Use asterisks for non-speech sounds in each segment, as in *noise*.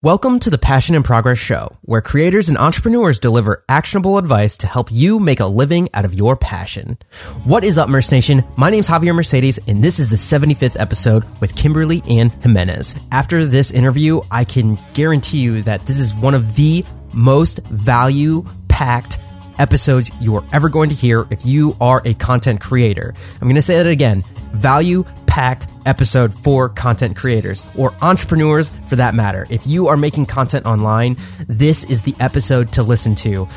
Welcome to the Passion and Progress Show, where creators and entrepreneurs deliver actionable advice to help you make a living out of your passion. What is up, Merce Nation? My name is Javier Mercedes, and this is the 75th episode with Kimberly Ann Jimenez. After this interview, I can guarantee you that this is one of the most value packed episodes you are ever going to hear if you are a content creator. I'm going to say that again value packed episode for content creators or entrepreneurs for that matter. If you are making content online, this is the episode to listen to.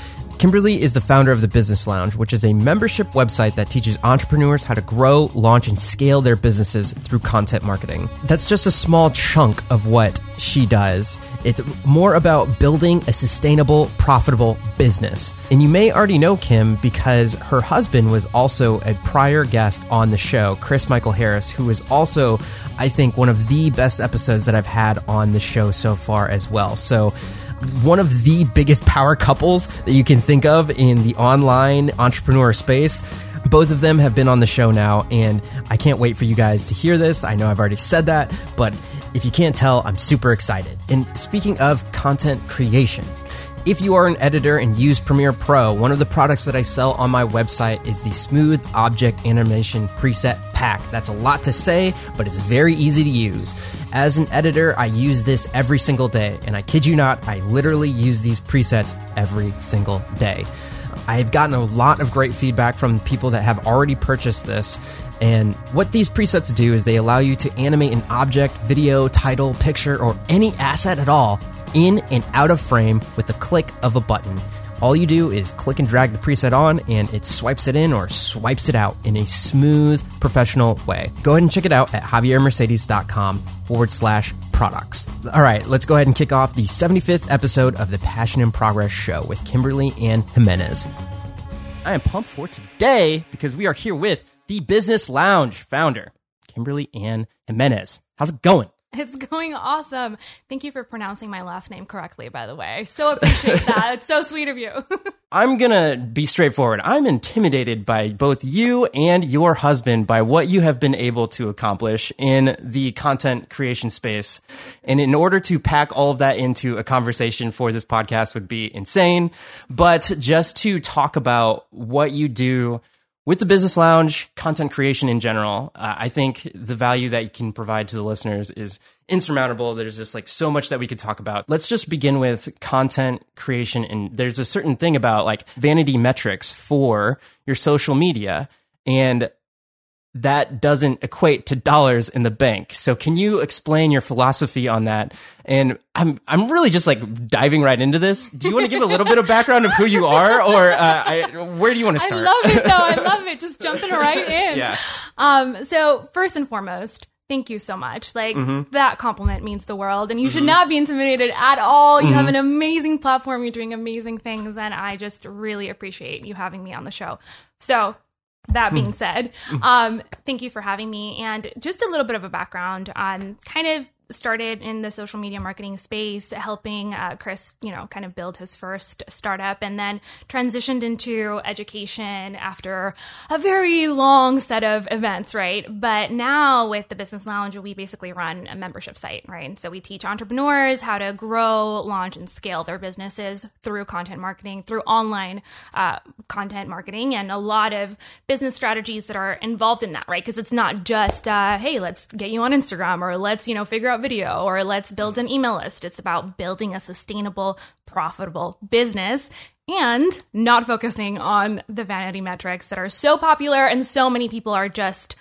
Kimberly is the founder of the Business Lounge, which is a membership website that teaches entrepreneurs how to grow, launch, and scale their businesses through content marketing. That's just a small chunk of what she does. It's more about building a sustainable, profitable business. And you may already know Kim because her husband was also a prior guest on the show, Chris Michael Harris, who is also, I think, one of the best episodes that I've had on the show so far as well. So, one of the biggest power couples that you can think of in the online entrepreneur space. Both of them have been on the show now, and I can't wait for you guys to hear this. I know I've already said that, but if you can't tell, I'm super excited. And speaking of content creation, if you are an editor and use Premiere Pro, one of the products that I sell on my website is the Smooth Object Animation Preset Pack. That's a lot to say, but it's very easy to use. As an editor, I use this every single day, and I kid you not, I literally use these presets every single day. I've gotten a lot of great feedback from people that have already purchased this. And what these presets do is they allow you to animate an object, video, title, picture, or any asset at all in and out of frame with the click of a button. All you do is click and drag the preset on, and it swipes it in or swipes it out in a smooth, professional way. Go ahead and check it out at javiermercedes.com forward slash products. All right, let's go ahead and kick off the 75th episode of the Passion and Progress Show with Kimberly Ann Jimenez. I am pumped for today because we are here with the Business Lounge founder, Kimberly Ann Jimenez. How's it going? *laughs* It's going awesome. Thank you for pronouncing my last name correctly, by the way. So appreciate that. It's so sweet of you. *laughs* I'm going to be straightforward. I'm intimidated by both you and your husband by what you have been able to accomplish in the content creation space. And in order to pack all of that into a conversation for this podcast would be insane. But just to talk about what you do with the business lounge, content creation in general, uh, I think the value that you can provide to the listeners is insurmountable. There's just like so much that we could talk about. Let's just begin with content creation. And there's a certain thing about like vanity metrics for your social media. And that doesn't equate to dollars in the bank. So can you explain your philosophy on that? And I'm I'm really just like diving right into this. Do you want to give a little bit of background of who you are, or uh, I, where do you want to start? I love it though. I *laughs* love it. Just jumping right in. Yeah. Um. So first and foremost, thank you so much. Like Mm-hmm. that compliment means the world, and you should not be intimidated at all. You Mm-hmm. have an amazing platform. You're doing amazing things, and I just really appreciate you having me on the show. So. That being said, um, thank you for having me. And just a little bit of a background on kind of started in the social media marketing space, helping uh, Chris, you know, kind of build his first startup and then transitioned into education after a very long set of events, right? But now with the Business Lounge, we basically run a membership site, right? So we teach entrepreneurs how to grow, launch, and scale their businesses through content marketing, through online uh, content marketing, and a lot of business strategies that are involved in that, right? Because it's not just, uh, hey, let's get you on Instagram or let's, you know, figure out video or let's build an email list. It's about building a sustainable, profitable business and not focusing on the vanity metrics that are so popular and so many people are just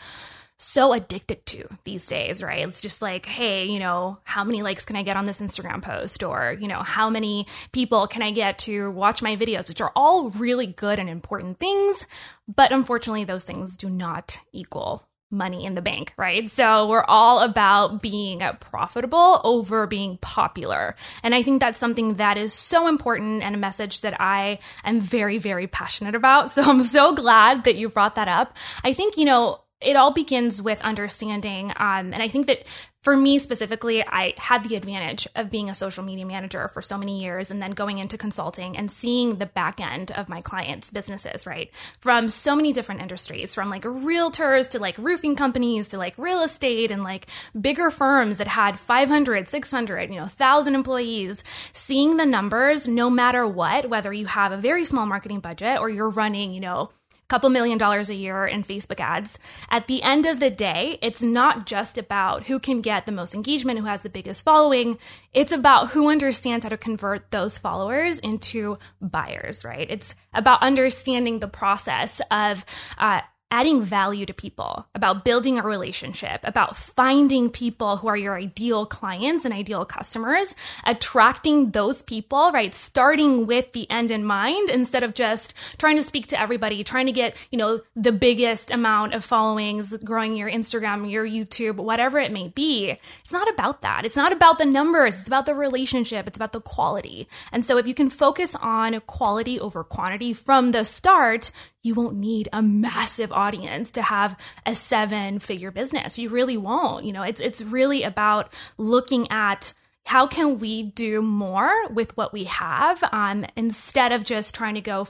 so addicted to these days, right? It's just like, hey, you know, how many likes can I get on this Instagram post? Or, you know, how many people can I get to watch my videos, which are all really good and important things. But unfortunately, those things do not equal money in the bank, right? So we're all about being profitable over being popular. And I think that's something that is so important and a message that I am very, very passionate about. So I'm so glad that you brought that up. I think, you know, it all begins with understanding. Um, and I think that for me specifically, I had the advantage of being a social media manager for so many years and then going into consulting and seeing the back end of my clients' businesses, right? From so many different industries, from like realtors to like roofing companies to like real estate and like bigger firms that had 500, 600, you know, 1,000 employees. Seeing the numbers, no matter what, whether you have a very small marketing budget or you're running, you know, couple million dollars a year in Facebook ads. At the end of the day, it's not just about who can get the most engagement, who has the biggest following. It's about who understands how to convert those followers into buyers, right? It's about understanding the process of uh, adding value to people, about building a relationship, about finding people who are your ideal clients and ideal customers, attracting those people, right? Starting with the end in mind instead of just trying to speak to everybody, trying to get, you know, the biggest amount of followings, growing your Instagram, your YouTube, whatever it may be. It's not about that. It's not about the numbers. It's about the relationship. It's about the quality. And so if you can focus on quality over quantity from the start, you won't need a massive audience to have a seven figure business. You really won't. You know, it's it's really about looking at how can we do more with what we have um, instead of just trying to go,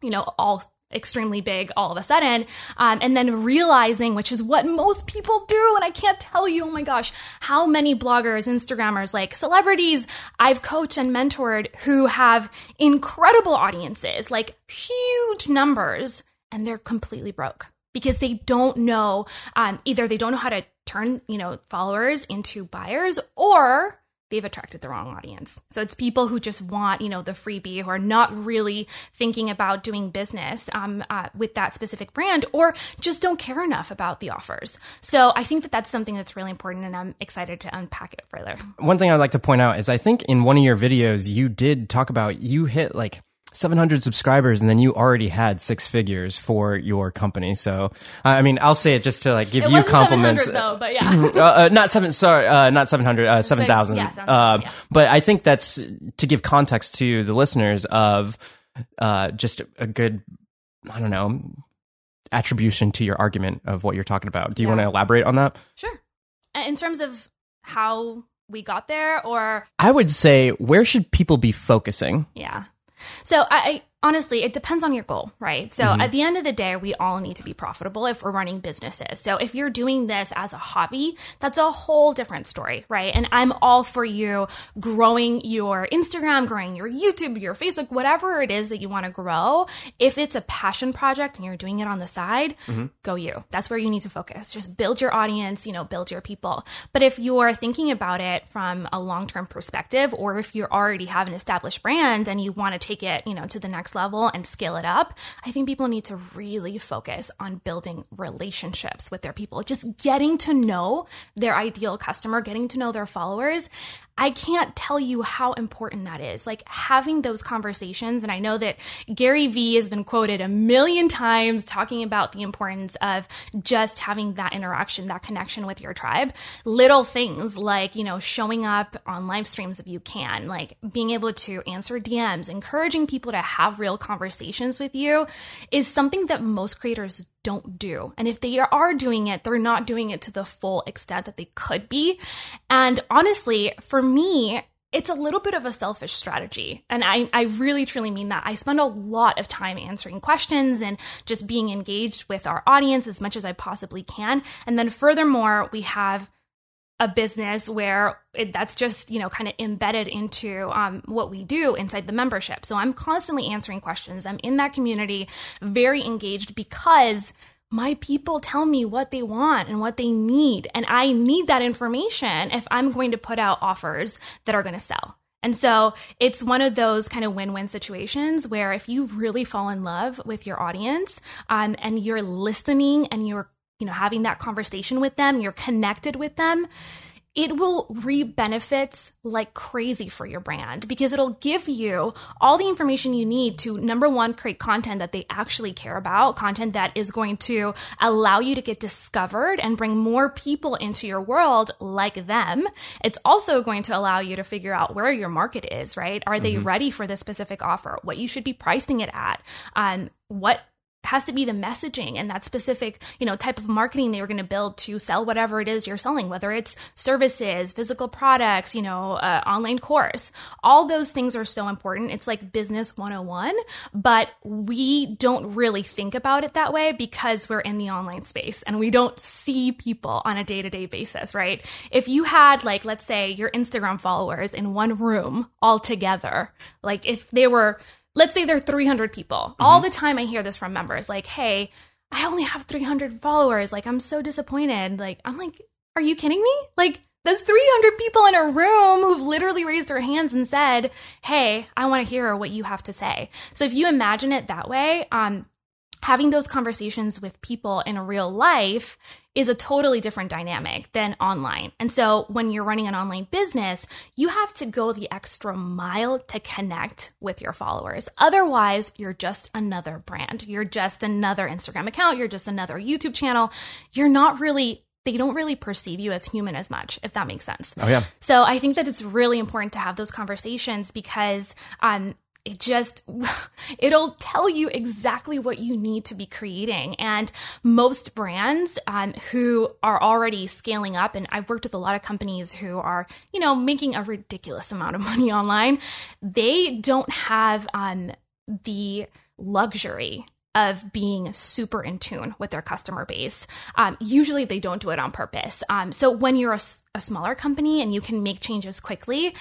you know, all extremely big all of a sudden um, and then realizing which is what most people do and i can't tell you oh my gosh how many bloggers instagrammers like celebrities i've coached and mentored who have incredible audiences like huge numbers and they're completely broke because they don't know um, either they don't know how to turn you know followers into buyers or they've attracted the wrong audience. So it's people who just want, you know, the freebie, who are not really thinking about doing business um, uh, with that specific brand, or just don't care enough about the offers. So I think that that's something that's really important, and I'm excited to unpack it further. One thing I'd like to point out is I think in one of your videos you did talk about you hit like 700 subscribers and then you already had six figures for your company. So, I mean, I'll say it just to like give it you compliments. though, but *laughs* yeah. uh, uh, not seven, sorry, uh, not 700, uh, 7,000. Yeah, 7, uh, yeah. But I think that's to give context to the listeners of, uh, just a good, I don't know, attribution to your argument of what you're talking about. Do you Yeah. want to elaborate on that? Sure. In terms of how we got there, or I would say, where should people be focusing? Yeah. So I, honestly, it depends on your goal, right? So Mm-hmm. at the end of the day, we all need to be profitable if we're running businesses. So if you're doing this as a hobby, that's a whole different story, right? And I'm all for you growing your Instagram, growing your YouTube, your Facebook, whatever it is that you want to grow. If it's a passion project and you're doing it on the side, Mm-hmm. go you. That's where you need to focus. Just build your audience, you know, build your people. But if you're thinking about it from a long-term perspective or if you already have an established brand and you want to take it, you know, to the next level and scale it up, I think people need to really focus on building relationships with their people. Just getting to know their ideal customer, getting to know their followers. I can't tell you how important that is. Like having those conversations. And I know that Gary Vee has been quoted a million times talking about the importance of just having that interaction, that connection with your tribe. Little things like, you know, showing up on live streams if you can, like being able to answer DMs, encouraging people to have real conversations with you is something that most creators don't do. And if they are doing it, they're not doing it to the full extent that they could be. And honestly, for me, it's a little bit of a selfish strategy. And I, I really truly mean that. I spend a lot of time answering questions and just being engaged with our audience as much as I possibly can. And then furthermore, we have a business where it, that's just you know kind of embedded into um, what we do inside the membership. So i'm constantly answering questions. I'm in that community very engaged because my people tell me what they want and what they need. And i need that information if i'm going to put out offers that are going to sell. And so it's one of those kind of win-win situations where if you really fall in love with your audience um, and you're listening and you're you know having that conversation with them you're connected with them it will reap benefits like crazy for your brand because it'll give you all the information you need to number one create content that they actually care about content that is going to allow you to get discovered and bring more people into your world like them. It's also going to allow you to figure out where your market is right? Are they ready for this specific offer? What you should be pricing it at? Um, what has to be the messaging and that specific, you know, type of marketing that you're going to build to sell whatever it is you're selling, whether it's services, physical products, you know, uh, online course. All those things are so important. It's like business 101, but we don't really think about it that way because we're in the online space and we don't see people on a day to day basis, right? If you had, like, let's say your Instagram followers in one room all together, like if they were, let's say they're 300 people. Mm-hmm. All the time I hear this from members like, hey, I only have 300 followers. Like, I'm so disappointed. Like, I'm like, are you kidding me? Like, there's 300 people in a room who've literally raised their hands and said, Hey, I want to hear what you have to say. So if you imagine it that way, um, having those conversations with people in real life is a totally different dynamic than online. And so when you're running an online business, you have to go the extra mile to connect with your followers. Otherwise, you're just another brand. You're just another Instagram account. You're just another YouTube channel. You're not really they don't really perceive you as human as much, if that makes sense. Oh yeah. So I think that it's really important to have those conversations because um, it just *laughs* it'll tell you exactly what you need to be creating and most brands um, who are already scaling up and i've worked with a lot of companies who are you know making a ridiculous amount of money online they don't have um, the luxury of being super in tune with their customer base. Um, usually they don't do it on purpose. Um, so when you're a, a smaller company and you can make changes quickly,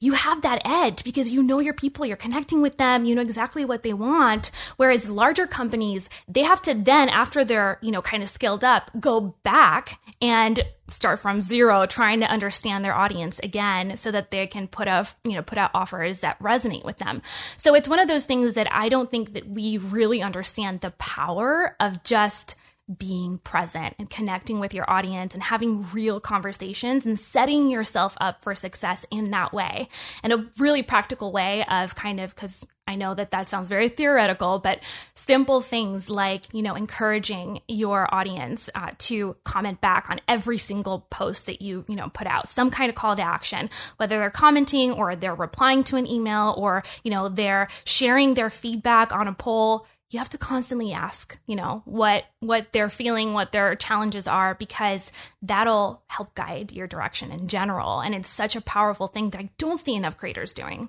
you have that edge because you know your people, you're connecting with them, you know exactly what they want. Whereas larger companies, they have to then, after they're, you know, kind of skilled up, go back and start from zero, trying to understand their audience again so that they can put out, you know, put out offers that resonate with them. So it's one of those things that I don't think that we really understand the power of just being present and connecting with your audience and having real conversations and setting yourself up for success in that way. And a really practical way of kind of, because I know that that sounds very theoretical, but simple things like, you know, encouraging your audience uh, to comment back on every single post that you, you know, put out, some kind of call to action, whether they're commenting or they're replying to an email or, you know, they're sharing their feedback on a poll you have to constantly ask, you know, what what they're feeling, what their challenges are because that'll help guide your direction in general and it's such a powerful thing that I don't see enough creators doing.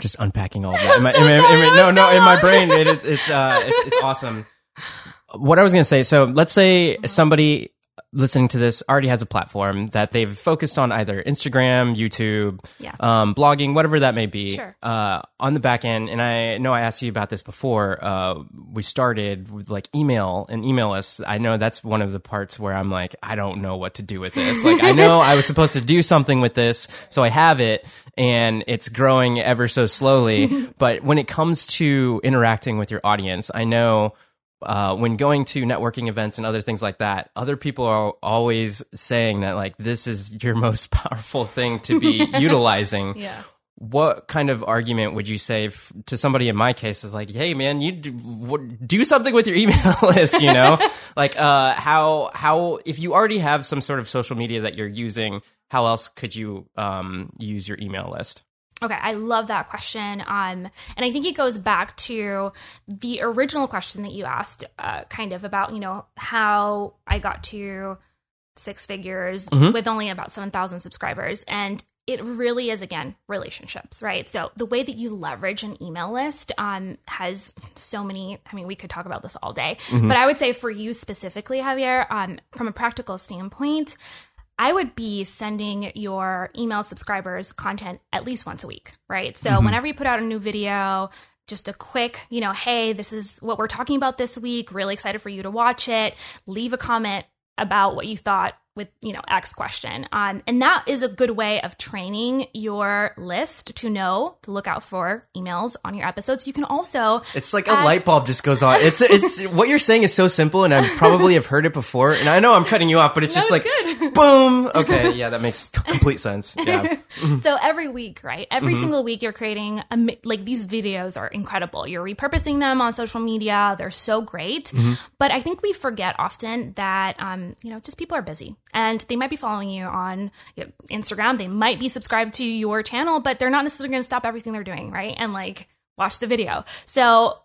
Just unpacking all *laughs* that. In my, so in my, in my, no, no, in my *laughs* brain it, it's uh it's, it's awesome. What I was going to say, so let's say somebody listening to this already has a platform that they've focused on either Instagram, YouTube, yeah. um, blogging, whatever that may be, sure. uh, on the back end. And I know I asked you about this before. Uh, we started with like email and email lists. I know that's one of the parts where I'm like, I don't know what to do with this. Like, I know I was supposed to do something with this, so I have it and it's growing ever so slowly. *laughs* but when it comes to interacting with your audience, I know uh, when going to networking events and other things like that, other people are always saying that like this is your *laughs* most powerful thing to be *laughs* utilizing. Yeah. What kind of argument would you say f- to somebody in my case is like, hey man, you do, do something with your *laughs* email list, you know? like uh, how how if you already have some sort of social media that you're using, how else could you um, use your email list? Okay, I love that question. Um, and I think it goes back to the original question that you asked, uh, kind of about, you know, how I got to six figures mm-hmm. with only about 7,000 subscribers. And it really is, again, relationships, right? So the way that you leverage an email list um, has so many, I mean, we could talk about this all day, mm-hmm. but I would say for you specifically, Javier, um, from a practical standpoint, I would be sending your email subscribers content at least once a week, right? So mm-hmm. whenever you put out a new video, just a quick, you know, hey, this is what we're talking about this week. Really excited for you to watch it. Leave a comment about what you thought with you know x question. Um, and that is a good way of training your list to know to look out for emails on your episodes. You can also it's like add- a light bulb just goes on. It's it's *laughs* what you're saying is so simple and i probably have heard it before and i know i'm cutting you off but it's just like good. *laughs* boom. Okay yeah that makes complete sense. *laughs* Yeah. So every week right? Every mm-hmm. single week you're creating a, like these videos are incredible. You're repurposing them on social media. They're so great. Mm-hmm. but i think we forget often that um, you know just people are busy and they might be following you on you know, Instagram. They might be subscribed to your channel, but they're not necessarily going to stop everything they're doing, right? And like watch the video. So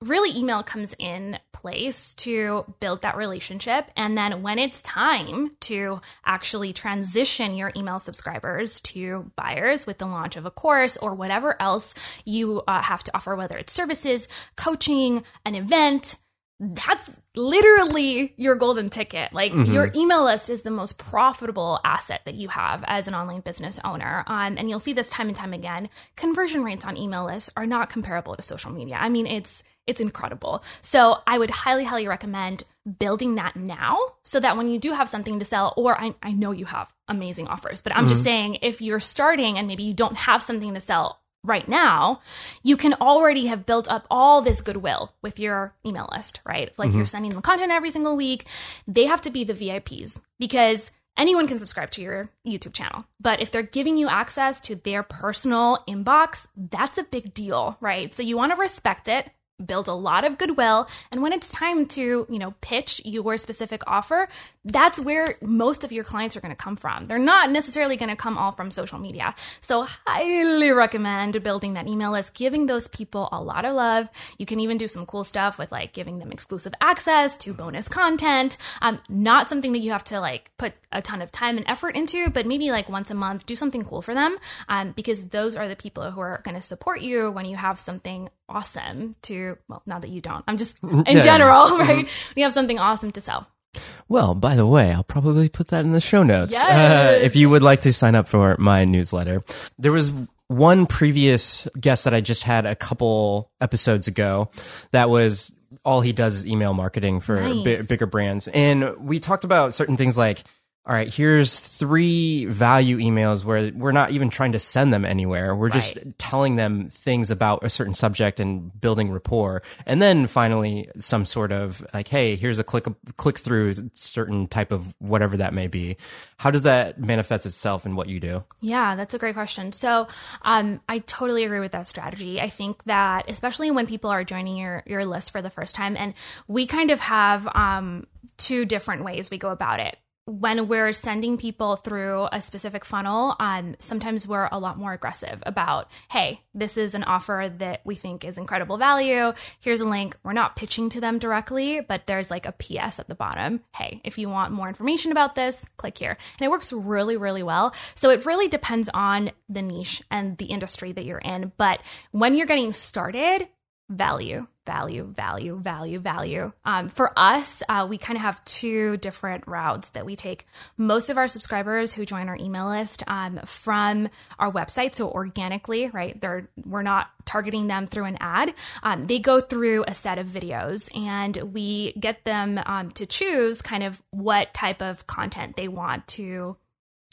really email comes in place to build that relationship and then when it's time to actually transition your email subscribers to buyers with the launch of a course or whatever else you uh, have to offer whether it's services coaching an event that's literally your golden ticket. Like mm-hmm. your email list is the most profitable asset that you have as an online business owner. Um, and you'll see this time and time again. Conversion rates on email lists are not comparable to social media. I mean, it's it's incredible. So I would highly, highly recommend building that now so that when you do have something to sell, or I, I know you have amazing offers, but I'm mm-hmm. just saying if you're starting and maybe you don't have something to sell right now, you can already have built up all this goodwill with your email list, right? Like mm-hmm. you're sending them content every single week. They have to be the VIPs because anyone can subscribe to your YouTube channel. But if they're giving you access to their personal inbox, that's a big deal, right? So you want to respect it build a lot of goodwill and when it's time to you know pitch your specific offer that's where most of your clients are going to come from. They're not necessarily going to come all from social media. So highly recommend building that email list giving those people a lot of love. You can even do some cool stuff with like giving them exclusive access to bonus content. Um, not something that you have to like put a ton of time and effort into but maybe like once a month do something cool for them um, because those are the people who are going to support you when you have something awesome to well now that you don't. I'm just in yeah. general right? Mm-hmm. we have something awesome to sell well, by the way, I'll probably put that in the show notes. Yes. Uh, if you would like to sign up for my newsletter. There was one previous guest that I just had a couple episodes ago that was all he does is email marketing for nice. bigger brands. And we talked about certain things like all right, here's three value emails where we're not even trying to send them anywhere. We're just right. telling them things about a certain subject and building rapport. And then finally, some sort of like, hey, here's a click, click through certain type of whatever that may be. How does that manifest itself in what you do? Yeah, that's a great question. So, um, I totally agree with that strategy. I think that especially when people are joining your, your list for the first time and we kind of have, um, two different ways we go about it when we're sending people through a specific funnel, um, sometimes we're a lot more aggressive about, hey, this is an offer that we think is incredible value. Here's a link. We're not pitching to them directly, but there's like a PS at the bottom. Hey, if you want more information about this, click here. And it works really, really well. So it really depends on the niche and the industry that you're in. But when you're getting started, value value, value, value, value. Um, for us, uh, we kind of have two different routes that we take. Most of our subscribers who join our email list um, from our website, so organically, right? They're we're not targeting them through an ad. Um, they go through a set of videos, and we get them um, to choose kind of what type of content they want to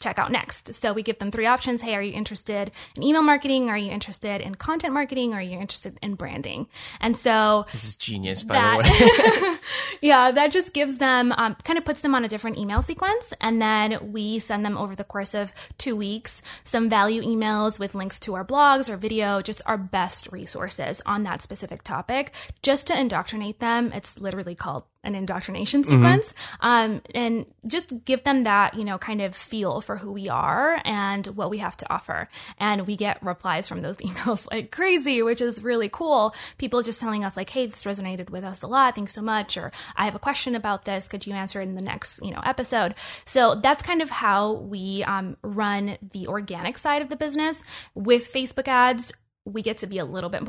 check out next. So we give them three options. Hey, are you interested in email marketing? Are you interested in content marketing? Are you interested in branding? And so this is genius, by that, the way. *laughs* *laughs* yeah, that just gives them um, kind of puts them on a different email sequence, and then we send them over the course of two weeks some value emails with links to our blogs or video, just our best resources on that specific topic, just to indoctrinate them. It's literally called an indoctrination mm-hmm. sequence mm-hmm. um, and just give them that you know kind of feel for who we are and what we have to offer. And we get replies from those *laughs* emails like crazy which is really cool. People just telling us like hey this resonated with us a lot. Thanks so much. Or i have a question about this. Could you answer it in the next you know episode? So that's kind of how we um, run the organic side of the business. With facebook ads we get to be a little bit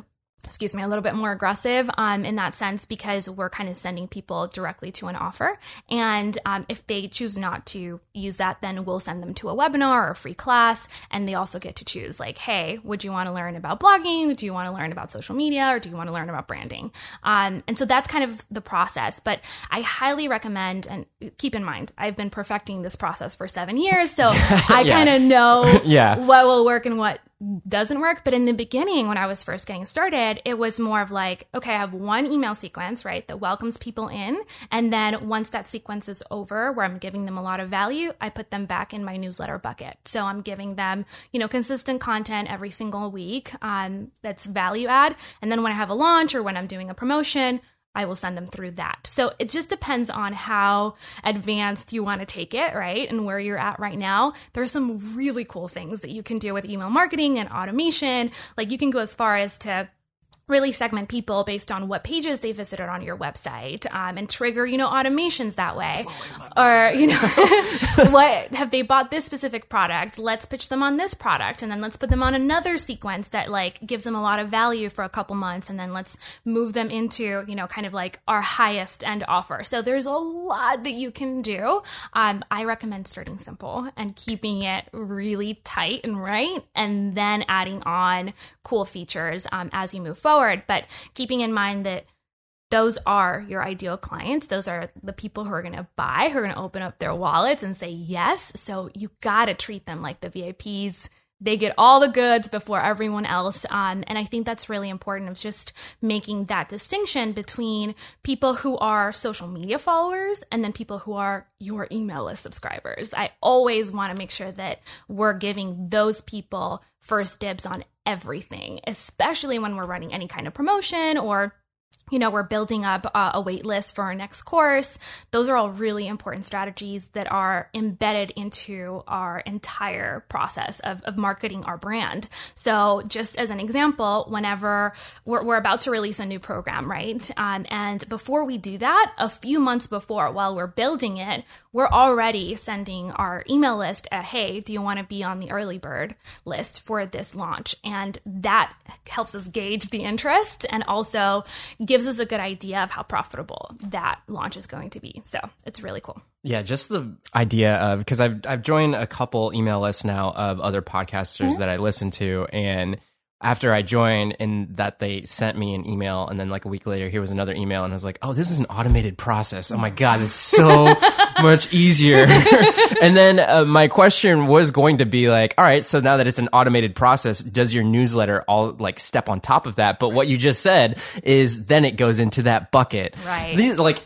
excuse me, a little bit more aggressive um, in that sense because we're kind of sending people directly to an offer. And um, if they choose not to use that, then we'll send them to a webinar or a free class. And they also get to choose, like, hey, would you want to learn about blogging? Do you want to learn about social media? Or do you want to learn about branding? Um, and so that's kind of the process. But I highly recommend, and keep in mind, I've been perfecting this process for seven years. So *laughs* I yeah. kind of know *laughs* yeah. what will work and what doesn't work. But in the beginning, when I was first getting started, it was more of like, okay, I have one email sequence, right, that welcomes people in. And then once that sequence is over, where I'm giving them a lot of value, I put them back in my newsletter bucket. So I'm giving them, you know, consistent content every single week um, that's value add. And then when I have a launch or when I'm doing a promotion, I will send them through that. So it just depends on how advanced you want to take it, right? And where you're at right now. There's some really cool things that you can do with email marketing and automation. Like you can go as far as to really segment people based on what pages they visited on your website um, and trigger you know automations that way. Or you know *laughs* what have they bought this specific product? Let's pitch them on this product and then let's put them on another sequence that like gives them a lot of value for a couple months and then let's move them into you know kind of like our highest end offer. So there's a lot that you can do. Um, i recommend starting simple and keeping it really tight and right and then adding on cool features um, as you move forward forward, but keeping in mind that those are your ideal clients. Those are the people who are going to buy, who are going to open up their wallets and say yes. So you got to treat them like the VIPs. They get all the goods before everyone else. Um, and I think that's really important of just making that distinction between people who are social media followers and then people who are your email list subscribers. I always want to make sure that we're giving those people first dibs on everything, especially when we're running any kind of promotion or you know, we're building up a wait list for our next course. Those are all really important strategies that are embedded into our entire process of, of marketing our brand. So, just as an example, whenever we're, we're about to release a new program, right? Um, and before we do that, a few months before, while we're building it, we're already sending our email list a hey, do you want to be on the early bird list for this launch? And that helps us gauge the interest and also gives us a good idea of how profitable that launch is going to be. So it's really cool. Yeah, just the idea of because I've I've joined a couple email lists now of other podcasters mm-hmm. that I listen to and after I joined and that they sent me an email and then like a week later here was another email and I was like, "Oh, this is an automated process. Oh my god, it's so *laughs* much easier." *laughs* and then uh, my question was going to be like, "All right, so now that it's an automated process, does your newsletter all like step on top of that?" But what you just said is then it goes into that bucket. Right. These, like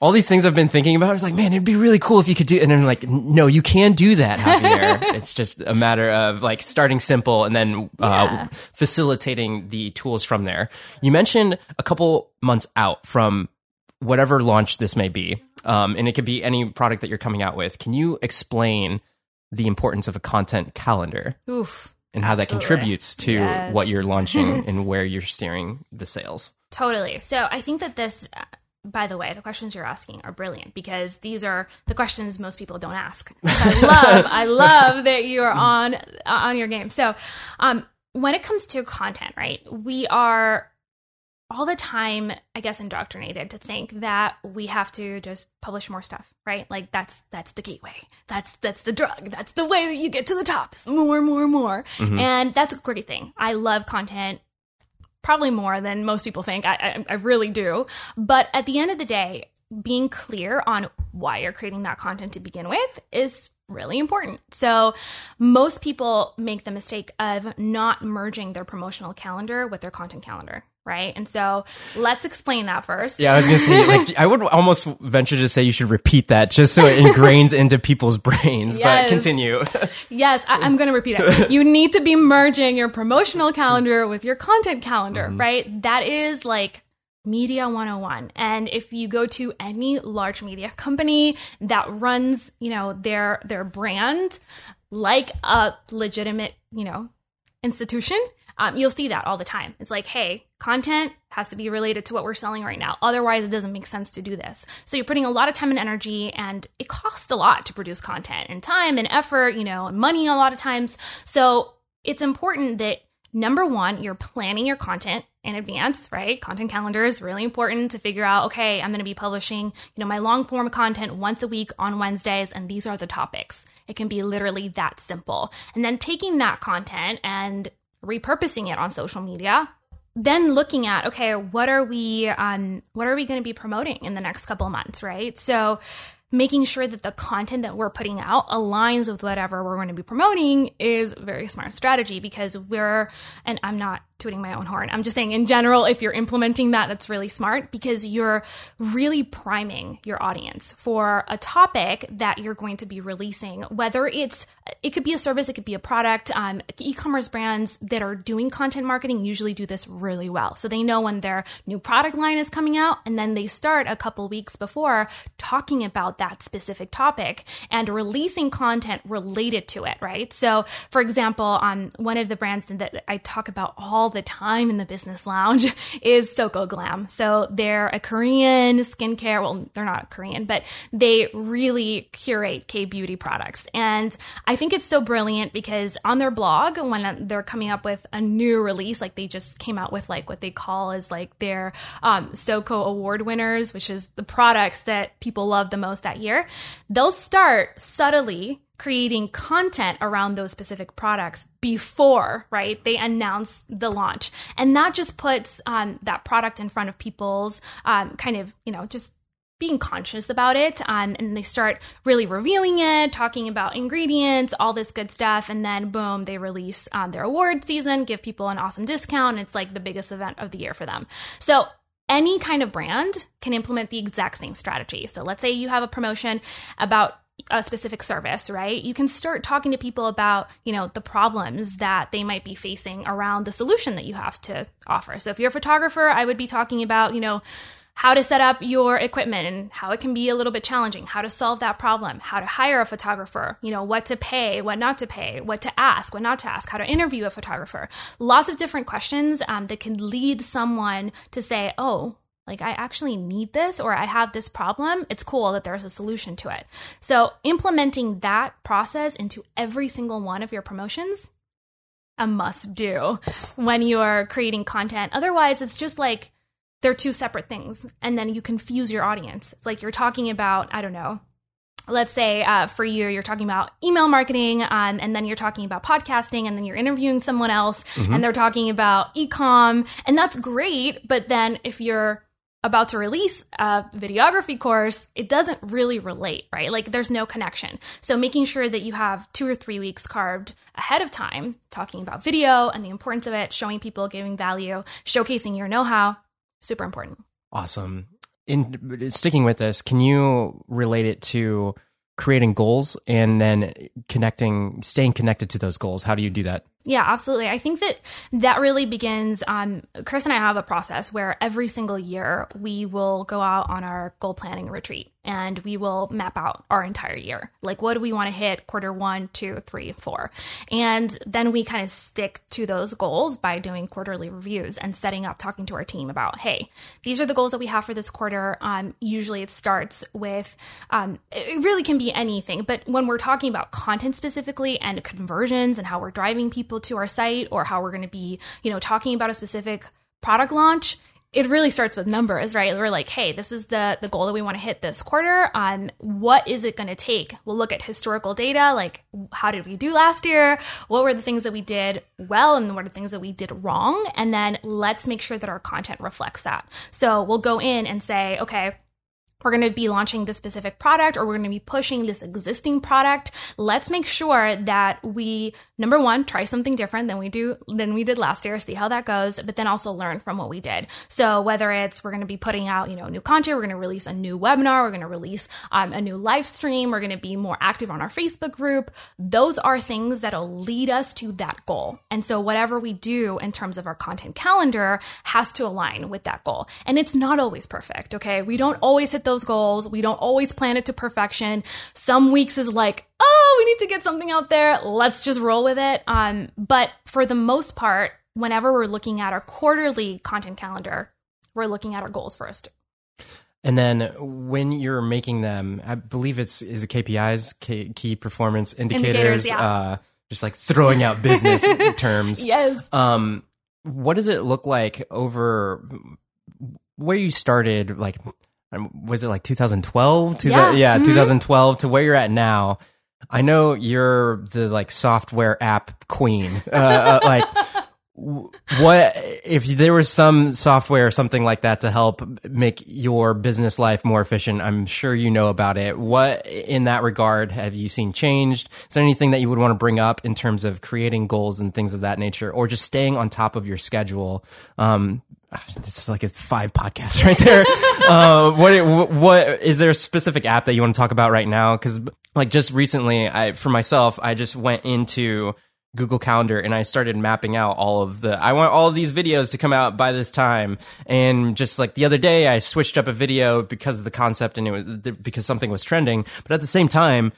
all these things I've been thinking about. It's like, man, it'd be really cool if you could do. And I'm like, no, you can do that, Javier. *laughs* it's just a matter of like starting simple and then uh, yeah. facilitating the tools from there. You mentioned a couple months out from whatever launch this may be, um, and it could be any product that you're coming out with. Can you explain the importance of a content calendar? Oof. And how Absolutely. that contributes to yes. what you're launching *laughs* and where you're steering the sales. Totally. So I think that this by the way, the questions you're asking are brilliant because these are the questions most people don't ask. I *laughs* love, I love that you are on uh, on your game. So, um, when it comes to content, right, we are all the time, I guess, indoctrinated to think that we have to just publish more stuff, right? Like that's that's the gateway. That's that's the drug. That's the way that you get to the top. It's more, more, more, mm-hmm. and that's a great thing. I love content probably more than most people think. I, I, I really do. But at the end of the day, being clear on why you're creating that content to begin with is really important. So, most people make the mistake of not merging their promotional calendar with their content calendar right? And so let's explain that first. Yeah, I was gonna say, *laughs* like, I would almost venture to say you should repeat that just so it ingrains into people's brains. Yes. But continue. yes, I, am gonna repeat it. You need to be merging your promotional calendar with your content calendar, mm-hmm. right? That is like media 101 and if you go to any large media company that runs you know their their brand like a legitimate you know institution um, you'll see that all the time. It's like, hey, content has to be related to what we're selling right now. Otherwise, it doesn't make sense to do this. So you're putting a lot of time and energy, and it costs a lot to produce content and time and effort, you know, and money a lot of times. So it's important that number one, you're planning your content in advance, right? Content calendar is really important to figure out, okay, I'm going to be publishing, you know, my long form content once a week on Wednesdays, and these are the topics. It can be literally that simple. And then taking that content and repurposing it on social media then looking at okay what are we um what are we going to be promoting in the next couple months right so making sure that the content that we're putting out aligns with whatever we're going to be promoting is a very smart strategy because we're and I'm not tooting my own horn. I'm just saying in general, if you're implementing that, that's really smart because you're really priming your audience for a topic that you're going to be releasing, whether it's, it could be a service, it could be a product. Um, e-commerce brands that are doing content marketing usually do this really well. So they know when their new product line is coming out and then they start a couple weeks before talking about that specific topic and releasing content related to it, right? So for example, on um, one of the brands that I talk about all the time in the business lounge *laughs* is Soko Glam. So they're a Korean skincare. Well, they're not Korean, but they really curate K beauty products. And I think it's so brilliant because on their blog, when they're coming up with a new release, like they just came out with like what they call is like their um, Soko award winners, which is the products that people love the most that year, they'll start subtly creating content around those specific products before right they announce the launch. And that just puts um, that product in front of people's um, kind of you know just being conscious about it um, and they start really reviewing it talking about ingredients all this good stuff and then boom they release um, their award season give people an awesome discount it's like the biggest event of the year for them so any kind of brand can implement the exact same strategy so let's say you have a promotion about a specific service, right? You can start talking to people about, you know, the problems that they might be facing around the solution that you have to offer. So if you're a photographer, I would be talking about, you know, how to set up your equipment and how it can be a little bit challenging, how to solve that problem, how to hire a photographer, you know, what to pay, what not to pay, what to ask, what not to ask, how to interview a photographer. Lots of different questions um, that can lead someone to say, oh, like I actually need this or I have this problem, it's cool that there's a solution to it. So, implementing that process into every single one of your promotions a must do when you're creating content. Otherwise, it's just like they're two separate things and then you confuse your audience. It's like you're talking about, I don't know, let's say uh, for you you're talking about email marketing um, and then you're talking about podcasting and then you're interviewing someone else mm-hmm. and they're talking about ecom and that's great but then if you're about to release a videography course, it doesn't really relate, right? Like there's no connection. So making sure that you have two or three weeks carved ahead of time, talking about video and the importance of it, showing people, giving value, showcasing your know how, super important. Awesome. In sticking with this, can you relate it to creating goals and then connecting, staying connected to those goals? How do you do that? Yeah, absolutely. I think that that really begins. Um, Chris and I have a process where every single year we will go out on our goal planning retreat and we will map out our entire year. Like, what do we want to hit quarter one, two, three, four? And then we kind of stick to those goals by doing quarterly reviews and setting up, talking to our team about, hey, these are the goals that we have for this quarter. Um, usually it starts with, um, it really can be anything, but when we're talking about content specifically and conversions and how we're driving people to our site or how we're going to be, you know, talking about a specific product launch, it really starts with numbers, right? We're like, hey, this is the the goal that we want to hit this quarter. On what is it going to take? We'll look at historical data, like how did we do last year? What were the things that we did well, and what are the things that we did wrong? And then let's make sure that our content reflects that. So we'll go in and say, okay we're going to be launching this specific product or we're going to be pushing this existing product. Let's make sure that we number one try something different than we do than we did last year see how that goes but then also learn from what we did. So whether it's we're going to be putting out you know new content we're going to release a new webinar we're going to release um, a new live stream we're going to be more active on our facebook group. Those are things that'll lead us to that goal. And so whatever we do in terms of our content calendar has to align with that goal. And it's not always perfect okay? We don't always hit those goals. We don't always plan it to perfection. Some weeks is like, oh, we need to get something out there. Let's just roll with it. Um, but for the most part, whenever we're looking at our quarterly content calendar, we're looking at our goals first. And then when you're making them, I believe it's is it KPIs, key, key performance indicators, indicators yeah. uh, just like throwing out business *laughs* terms. Yes. Um, what does it look like over where you started? Like was it like 2012 to yeah, yeah mm-hmm. 2012 to where you're at now? I know you're the like software app queen. Uh, uh, *laughs* like what if there was some software or something like that to help make your business life more efficient i'm sure you know about it. What in that regard have you seen changed? Is there anything that you would want to bring up in terms of creating goals and things of that nature or just staying on top of your schedule? Um, this is like a five podcast *laughs* right there. uh, what, what, is there a specific app that you want to talk about right now? Cause like just recently, I, for myself, I just went into Google Calendar and I started mapping out all of the, I want all of these videos to come out by this time. And just like the other day, I switched up a video because of the concept and it was because something was trending. But at the same time,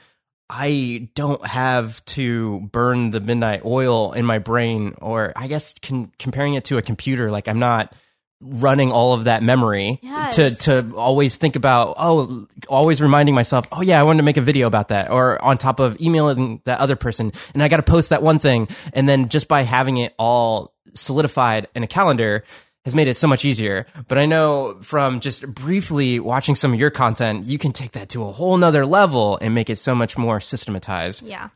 I don't have to burn the midnight oil in my brain, or I guess con- comparing it to a computer, like I'm not running all of that memory Yes. to to always think about oh always reminding myself oh yeah I wanted to make a video about that or on top of emailing that other person and I got to post that one thing and then just by having it all solidified in a calendar has made it so much easier but I know from just briefly watching some of your content you can take that to a whole nother level and make it so much more systematized Yeah.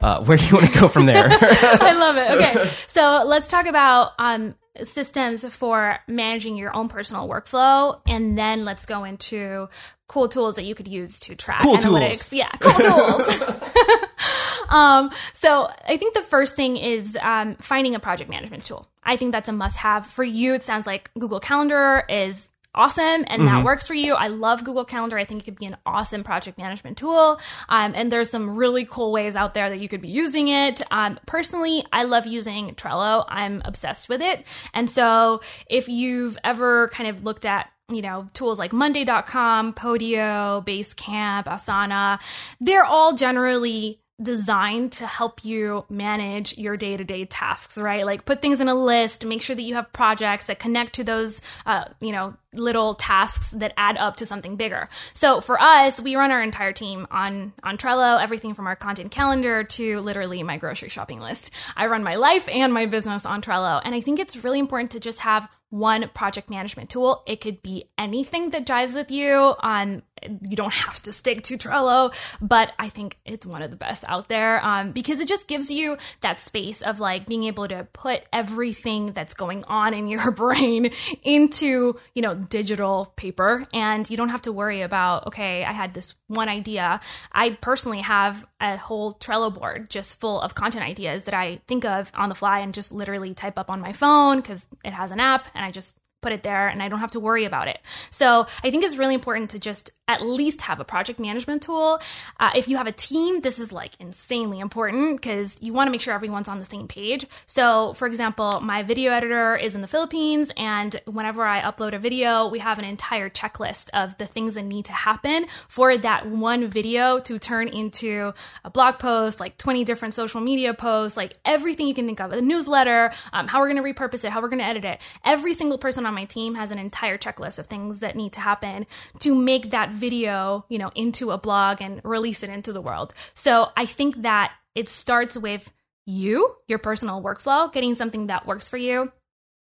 uh, where do you want to go from there *laughs* I love it. Okay. So let's talk about um, systems for managing your own personal workflow. And then let's go into cool tools that you could use to track Cool analytics. tools. Yeah, cool tools. *laughs* *laughs* um, so I think the first thing is um, finding a project management tool. I think that's a must have. For you, it sounds like Google Calendar is awesome and that works for you. I love Google Calendar. I think it could be an awesome project management tool. Um, and there's some really cool ways out there that you could be using it. Um, personally, I love using Trello. I'm obsessed with it. And so if you've ever kind of looked at you know, tools like Monday.com, Podio, Basecamp, Asana, they're all generally designed to help you manage your day to day tasks, right? Like put things in a list, make sure that you have projects that connect to those, uh, you know, little tasks that add up to something bigger. So for us, we run our entire team on on Trello, everything from our content calendar to literally my grocery shopping list. I run my life and my business on Trello, and I think it's really important to just have one project management tool. It could be anything that jives with you. Um, you don't have to stick to Trello, but I think it's one of the best out there um, because it just gives you that space of like being able to put everything that's going on in your *laughs* brain into, you know, digital paper. And you don't have to worry about, okay, I had this one idea. I personally have a whole Trello board just full of content ideas that I think of on the fly and just literally type up on my phone because it has an app and I just put it there and I don't have to worry about it. So I think it's really important to just at least have a project management tool. Uh, if you have a team, this is like insanely important because you want to make sure everyone's on the same page. So, for example, my video editor is in the Philippines, and whenever I upload a video, we have an entire checklist of the things that need to happen for that one video to turn into a blog post, like 20 different social media posts, like everything you can think of, a newsletter, um, how we're going to repurpose it, how we're going to edit it. Every single person on my team has an entire checklist of things that need to happen to make that video, you know, into a blog and release it into the world. So I think that it starts with you, your personal workflow, getting something that works for you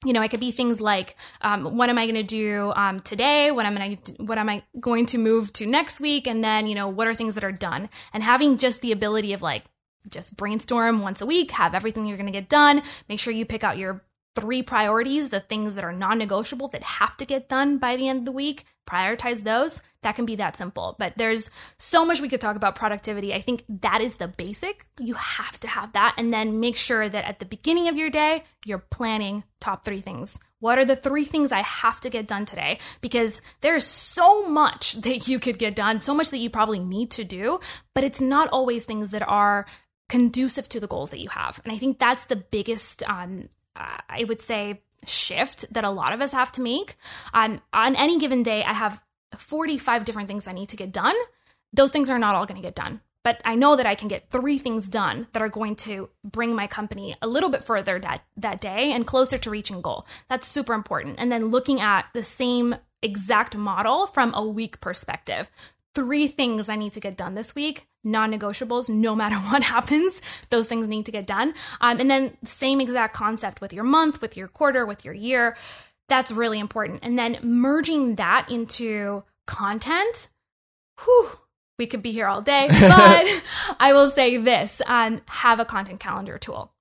you know, it could be things like, um, what am I going to do um, today? What am I what am I going to move to next week? And then, you know, what are things that are done? And having just the ability of like, just brainstorm once a week, have everything you're going to get done. Make sure you pick out your three priorities, the things that are non-negotiable that have to get done by the end of the week. Prioritize those. That can be that simple. But there's so much we could talk about productivity. I think that is the basic. You have to have that. And then make sure that at the beginning of your day, you're planning top three things. What are the three things I have to get done today? Because there's so much that you could get done, so much that you probably need to do, but it's not always things that are conducive to the goals that you have. And I think that's the biggest, um, I would say, shift that a lot of us have to make. Um, on any given day, I have 45 different things I need to get done. Those things are not all going to get done. But I know that I can get three things done that are going to bring my company a little bit further that, that day and closer to reaching goal. That's super important. And then looking at the same exact model from a week perspective. Three things I need to get done this week, non negotiables, no matter *laughs* what happens, those things need to get done. Um, and then, same exact concept with your month, with your quarter, with your year. That's really important. And then merging that into content, whew, we could be here all day, *laughs* but I will say this um, have a content calendar tool.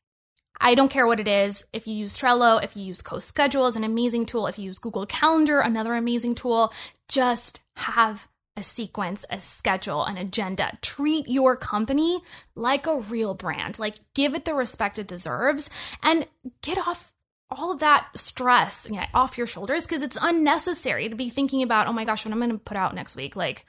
I don't care what it is. If you use Trello, if you use CoSchedule as an amazing tool, if you use Google Calendar, another amazing tool, just have a sequence, a schedule, an agenda. Treat your company like a real brand. Like give it the respect it deserves and get off all of that stress you know, off your shoulders because it's unnecessary to be thinking about, oh my gosh, what I'm going to put out next week. Like,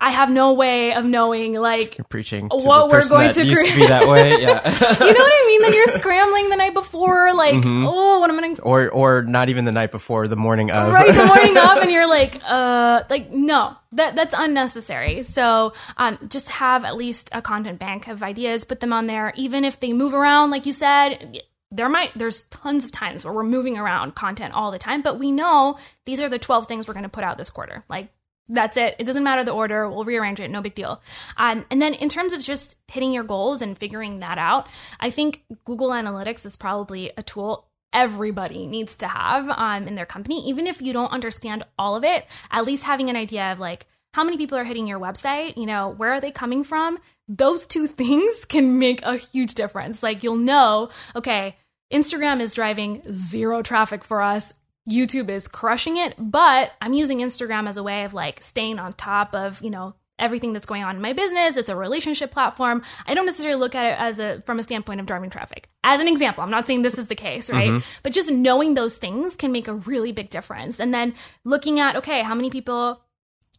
I have no way of knowing like You're preaching What we're going that to used to be that way. *laughs* Yeah. you know what I mean? Then you're scrambling the night before, like, Mm-hmm. oh, what am I gonna *laughs* or or not even the night before, the morning of. right the morning *laughs* of and you're like uh like no that that's unnecessary so um just have at least a content bank of ideas put them on there even if they move around like you said there might there's tons of times where we're moving around content all the time but we know these are the 12 things we're going to put out this quarter like that's it. It doesn't matter the order. We'll rearrange it. No big deal. Um, and then in terms of just hitting your goals and figuring that out i think google analytics is probably a tool everybody needs to have um, in their company. Even if you don't understand all of it at least having an idea of like how many people are hitting your website you know where are they coming from? Those two *laughs* things can make a huge difference. Like you'll know okay instagram is driving zero traffic for us youtube is crushing it but i'm using instagram as a way of like staying on top of you know everything that's going on in my business. It's a relationship platform. I don't necessarily look at it as a from a standpoint of driving traffic. As an example, I'm not saying this is the case, right? Mm-hmm. But just knowing those things can make a really big difference. And then looking at okay, how many people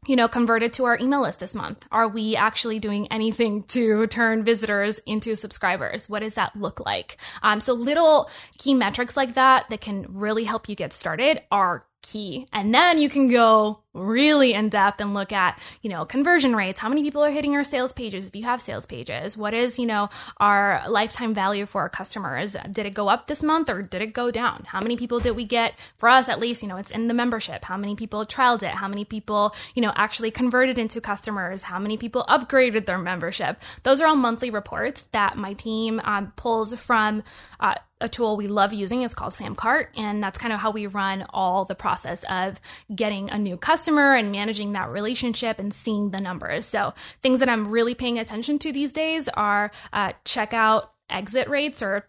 you know, converted to our email list this month? Are we actually doing anything to turn visitors into subscribers? What does that look like? Um, so little key metrics like that that can really help you get started are key. And then you can go really in depth and look at, you know, conversion rates. How many people are hitting our sales pages if you have sales pages? What is, you know, our lifetime value for our customers? Did it go up this month or did it go down? How many people did we get? For us, at least, you know, it's in the membership. How many people trialed it? How many people, you know, actually converted into customers? How many people upgraded their membership? Those are all monthly reports that my team um, pulls from uh, a tool we love using. It's called Samcart, and that's kind of how we run all the process of getting a new customer and managing that relationship and seeing the numbers. So things that I'm really paying attention to these days are uh, checkout exit rates or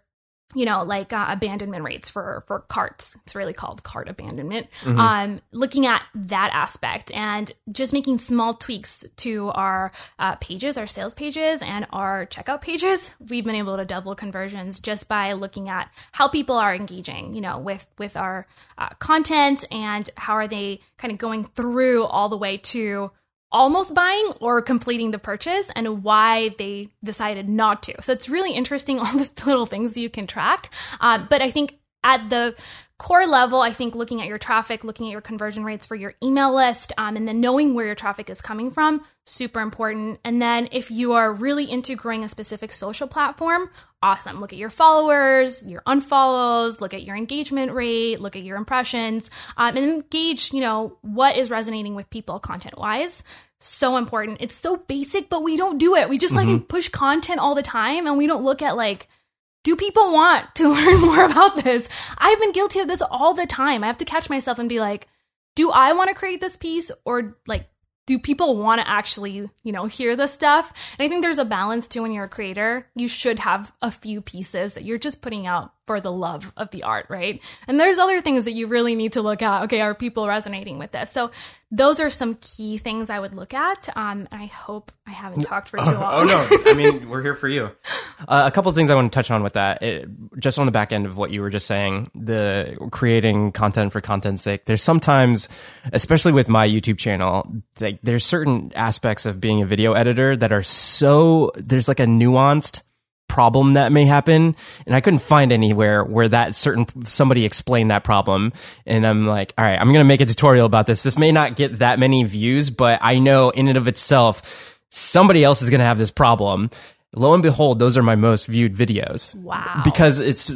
you know like uh, abandonment rates for for carts. It's really called cart abandonment. Um looking at that aspect and just making small tweaks to our uh, pages our sales pages and our checkout pages we've been able to double conversions just by looking at how people are engaging you know with with our uh, content and how are they kind of going through all the way to almost buying or completing the purchase and why they decided not to. So it's really interesting *laughs* all the little things you can track. Uh, but I think at the core level, I think looking at your traffic, looking at your conversion rates for your email list, um, and then knowing where your traffic is coming from, super important. And then if you are really into growing a specific social platform, awesome. Look at your followers, your unfollows, look at your engagement rate, look at your impressions, um, and gauge, you know, what is resonating with people content wise. So important. It's so basic, but we don't do it. We just like push content all the time and we don't look at like, do people want to *laughs* learn more about this? I've been guilty of this all the time. I have to catch myself and be like, do I want to create this piece or like do people want to actually, you know, hear this stuff? And I think there's a balance too when you're a creator. You should have a few pieces that you're just putting out for the love of the art, right? And there's other things that you really need to look at. Okay, are people resonating with this? So those are some key things I would look at. Um, I hope I haven't talked for too *laughs* long. Oh no! *laughs* I mean, we're here for you. Uh, a couple of things I want to touch on with that, it, just on the back end of what you were just saying, the creating content for content's sake. There's sometimes, especially with my YouTube channel, like there's certain aspects of being a video editor that are so there's like a nuanced problem that may happen and i couldn't find anywhere where that certain somebody explained that problem. And i'm like all right i'm gonna make a tutorial about this. This may not get that many views but i know in and of itself somebody else is gonna have this problem lo and behold those are my most viewed videos. Wow. because it's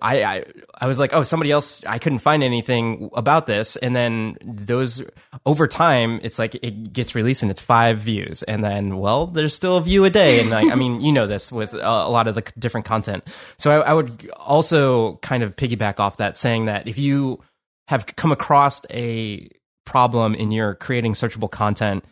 I, I i was like oh somebody else i couldn't find anything about this. And then those over time it's like it gets released and it's five views. And then well there's still a view a day. And like i mean you know this with a, a lot of the different content. So I, I would also kind of piggyback off that saying that if you have come across a problem in your creating searchable content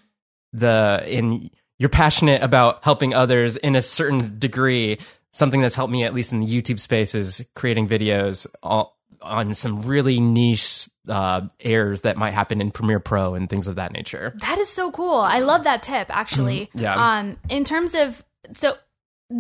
the in you're passionate about helping others in a certain degree something that's helped me at least in the youtube space is creating videos on, on some really niche uh, errors that might happen in premiere pro and things of that nature That is so cool. I love that tip actually. Mm-hmm. Yeah. Um in terms of so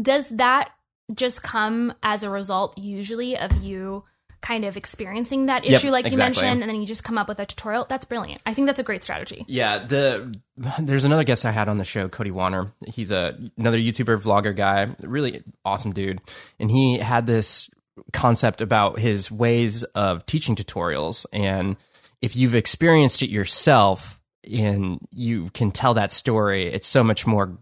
does that just come as a result usually of you kind of experiencing that issue, Yep, like you mentioned, and then you just come up with a tutorial. That's brilliant. I think that's a great strategy. Yeah, the there's another guest I had on the show, Cody Wanner. He's a another YouTuber vlogger guy, really awesome dude, and he had this concept about his ways of teaching tutorials, and if you've experienced it yourself and you can tell that story, it's so much more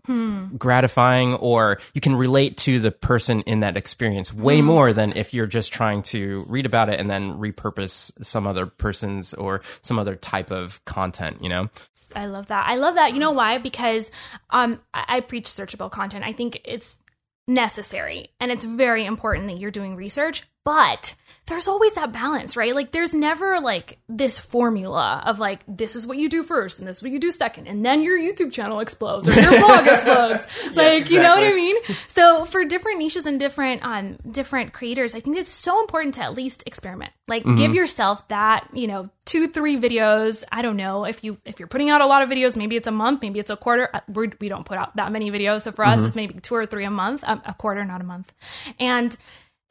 gratifying, or you can relate to the person in that experience way more than if you're just trying to read about it and then repurpose some other person's or some other type of content, you know? I love that. I love that. You know why? Because um, I, I preach searchable content. I think it's necessary and it's very important that you're doing research, but there's always that balance, right? Like there's never like this formula of like this is what you do first and this is what you do second and then your YouTube channel explodes or your *laughs* blog explodes. Like, you know what I mean? So for different niches and different um different creators, I think it's so important to at least experiment. Like give yourself that, you know, two three videos. I don't know if you if you're putting out a lot of videos, maybe it's a month, maybe it's a quarter. Uh, We're, we don't put out that many videos, so for us, it's maybe two or three a month, um, a quarter, not a month, and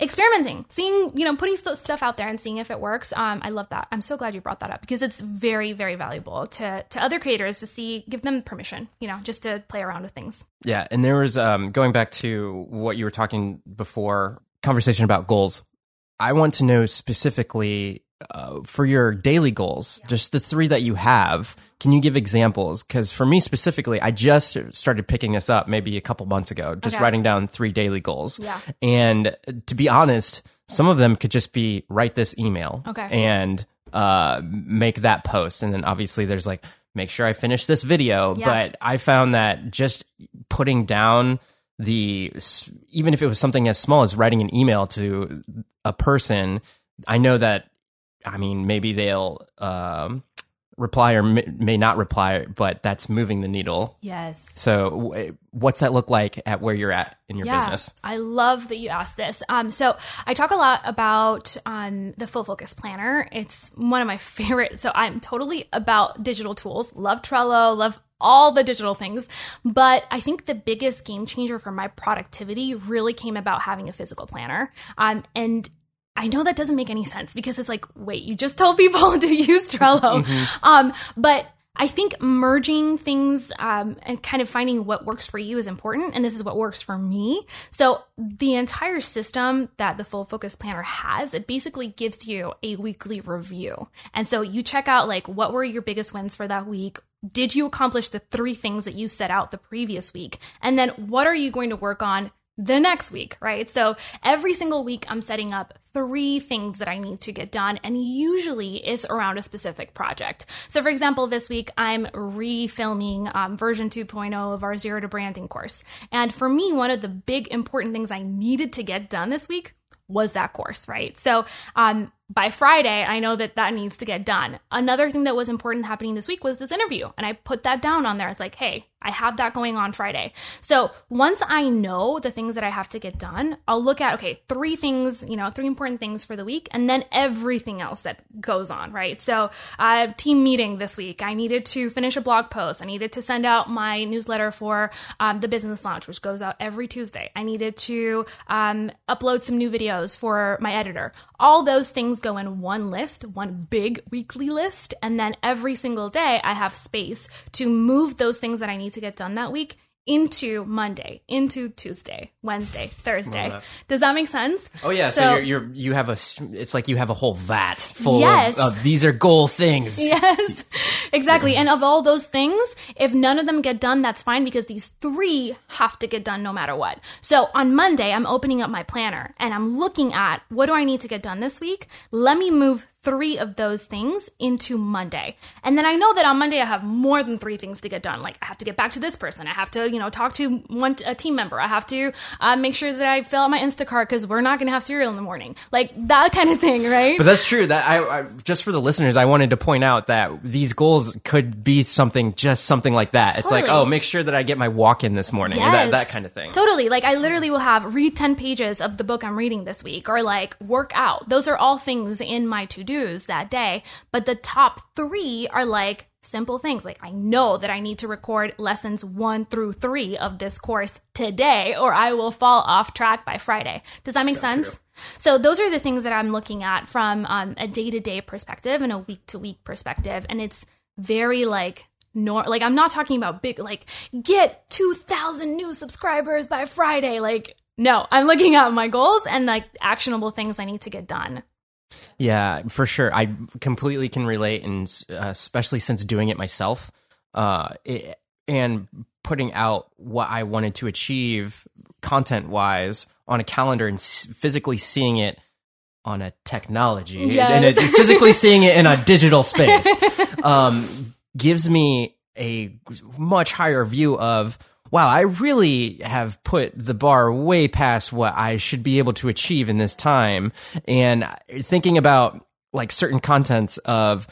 experimenting seeing you know putting st- stuff out there and seeing if it works. Um, i love that. I'm so glad you brought that up because it's very very valuable to to other creators to see give them permission you know just to play around with things. Yeah, and there was um, going back to what you were talking before, conversation about goals. I want to know specifically uh, for your daily goals, just the three that you have. Can you give examples? Because for me specifically, I just started picking this up maybe a couple months ago, just Okay. writing down three daily goals. Yeah. and to be honest, some of them could just be write this email. Okay. and uh, make that post, and then obviously there's like make sure I finish this video. Yeah. But I found that just putting down the even if it was something as small as writing an email to a person, I know that I mean maybe they'll um, reply or may, not reply, but that's moving the needle. yes So, what's that look like at where you're at in your business? I love that you asked this. Um, so I talk a lot about um, the Full Focus Planner. It's one of my *laughs* favorite. So I'm totally about digital tools. Love Trello. Love all the digital things. But I think the biggest game changer for my productivity really came about having a physical planner. Um, and I know that doesn't make any sense because it's like, wait, you just told people *laughs* to use Trello. Um, but I think merging things um, and kind of finding what works for you is important, and this is what works for me. So the entire system that the Full Focus Planner has, it basically gives you a weekly review, and so you check out like what were your biggest wins for that week. Did you accomplish the three things that you set out the previous week? And then what are you going to work on the next week, right? So every single week, I'm setting up three things that I need to get done, and usually it's around a specific project. So, for example, this week I'm refilming um, version 2.0 of our Zero to Branding course. And for me, one of the big important things I needed to get done this week was that course, right? So, um, by Friday, I know that that needs to get done. Another thing that was important happening this week was this interview, and I put that down on there. It's like, hey, I have that going on Friday. So once I know the things that I have to get done, I'll look at, okay, three things, you know, three important things for the week, and then everything else that goes on, right? So, uh, team meeting this week, I needed to finish a blog post. I needed to send out my newsletter for um, the business launch, which goes out every Tuesday. I needed to um, upload some new videos for my editor. All those things go in one list, one big weekly list, and then every single day I have space to move those things that I need to get done that week into Monday, into Tuesday, Wednesday, Thursday. that. Does that make sense? Oh yeah, so, you're, you're you have a it's like you have a whole vat full Yes. of, of these are goal things. *laughs* Yes, exactly. And of all those things, if none of them get done, that's fine because these three have to get done no matter what. So on Monday, I'm opening up my planner and I'm looking at what do I need to get done this week? Let me move three of those things into Monday. And then I know that on Monday I have more than three things to get done. Like I have to get back to this person. I have to, you know, talk to one a team member. I have to uh, make sure that I fill out my Instacart because we're not going to have cereal in the morning. Like that kind of thing, right? But that's true. That I, I just for the listeners, I wanted to point out that these goals could be something, just something like that. It's like, oh, make sure that I get my walk in this morning, or that that kind of thing. Totally. Like I literally will have read 10 pages of the book I'm reading this week or like work out. Those are all things in my that day, but the top 3 are like simple things. Like I know that I need to record lessons one through three of this course today, or I will fall off track by Friday. Does that make So sense? true. So those are the things that I'm looking at from um, a day to day perspective and a week to week perspective, and it's very like. Nor- like I'm not talking about big like get 2000 new subscribers by Friday like no I'm looking at my goals and like actionable things I need to get done Yeah, for sure. I completely can relate, and uh, especially since doing it myself, uh, it, and putting out what I wanted to achieve content wise on a calendar and s- physically seeing it on a technology Yes. and a, physically seeing it in a digital space *laughs* um, gives me a much higher view of wow i really have put the bar way past what i should be able to achieve in this time. And thinking about like certain contents of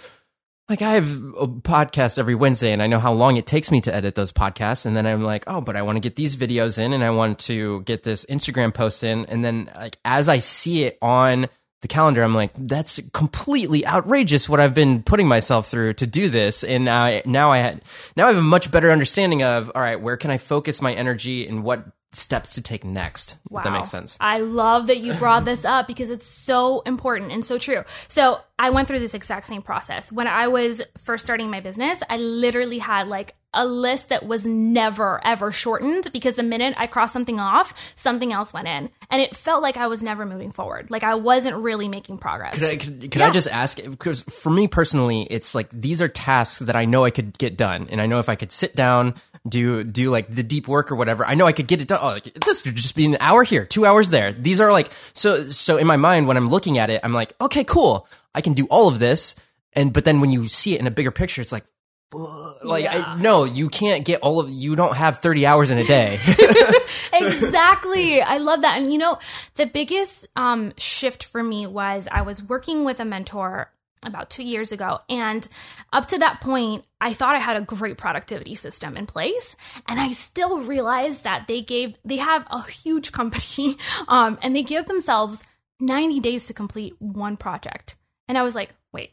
like I have a podcast every Wednesday and I know how long it takes me to edit those podcasts. And then I'm like, oh, but I want to get these videos in and I want to get this Instagram post in. And then like as I see it on the calendar, I'm like, that's completely outrageous what I've been putting myself through to do this. And uh, now I had, now I have a much better understanding of, all right, where can I focus my energy and what steps to take next? If that makes sense. I love that you brought this up because it's so important and so true. So, I went through this exact same process. When I was first starting my business, I literally had like a list that was never ever shortened because the minute I crossed something off, something else went in. And it felt like I was never moving forward. Like I wasn't really making progress. Could I, could, could I just ask? Because for me personally, it's like these are tasks that I know I could get done, and I know if I could sit down, do do like the deep work or whatever, I know I could get it done. Oh, like, this could just be an hour here, two hours there. These are like so. So in my mind, when I'm looking at it, I'm like, okay, cool, I can do all of this. And but then when you see it in a bigger picture, it's like. Like Yeah. I, no, you can't get all of. You don't have thirty hours in a day. *laughs* *laughs* exactly. I love that. And you know, the biggest um, shift for me was I was working with a mentor about two years ago. And up to that point, I thought I had a great productivity system in place. And I still realized that they gave, they have a huge company *laughs* um, and they give themselves 90 days to complete one project. And I was like, wait,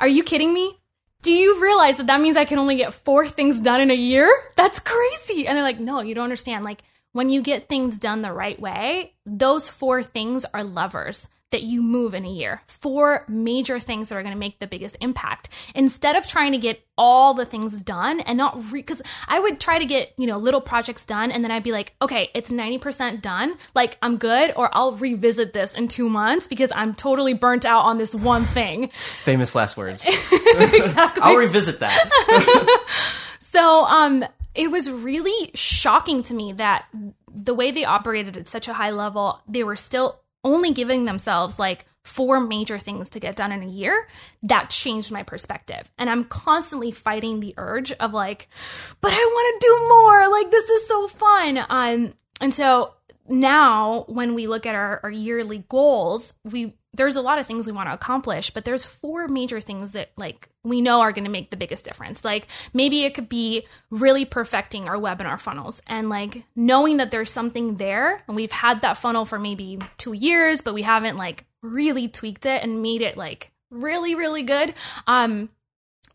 are you kidding me? Do you realize that that means I can only get four things done in a year? That's crazy. And they're like, no, you don't understand. Like, when you get things done the right way, those four things are levers that you move in a year. Four major things that are going to make the biggest impact. Instead of trying to get all the things done and not re, because I would try to get, you know, little projects done and then I'd be like, okay, it's 90% done. Like, I'm good, or I'll revisit this in two months because I'm totally burnt out on this one thing. *laughs* Famous last words. *laughs* exactly. I'll revisit that. *laughs* So, um, it was really shocking to me that the way they operated at such a high level, they were still only giving themselves like four major things to get done in a year. That changed my perspective. And I'm constantly fighting the urge of like, but I want to do more. Like, this is so fun. Um, and so now when we look at our, our yearly goals, we there's a lot of things we want to accomplish, but there's four major things that like we know are going to make the biggest difference. Like maybe it could be really perfecting our webinar funnels and like knowing that there's something there and we've had that funnel for maybe 2 years, but we haven't like really tweaked it and made it like really really good. Um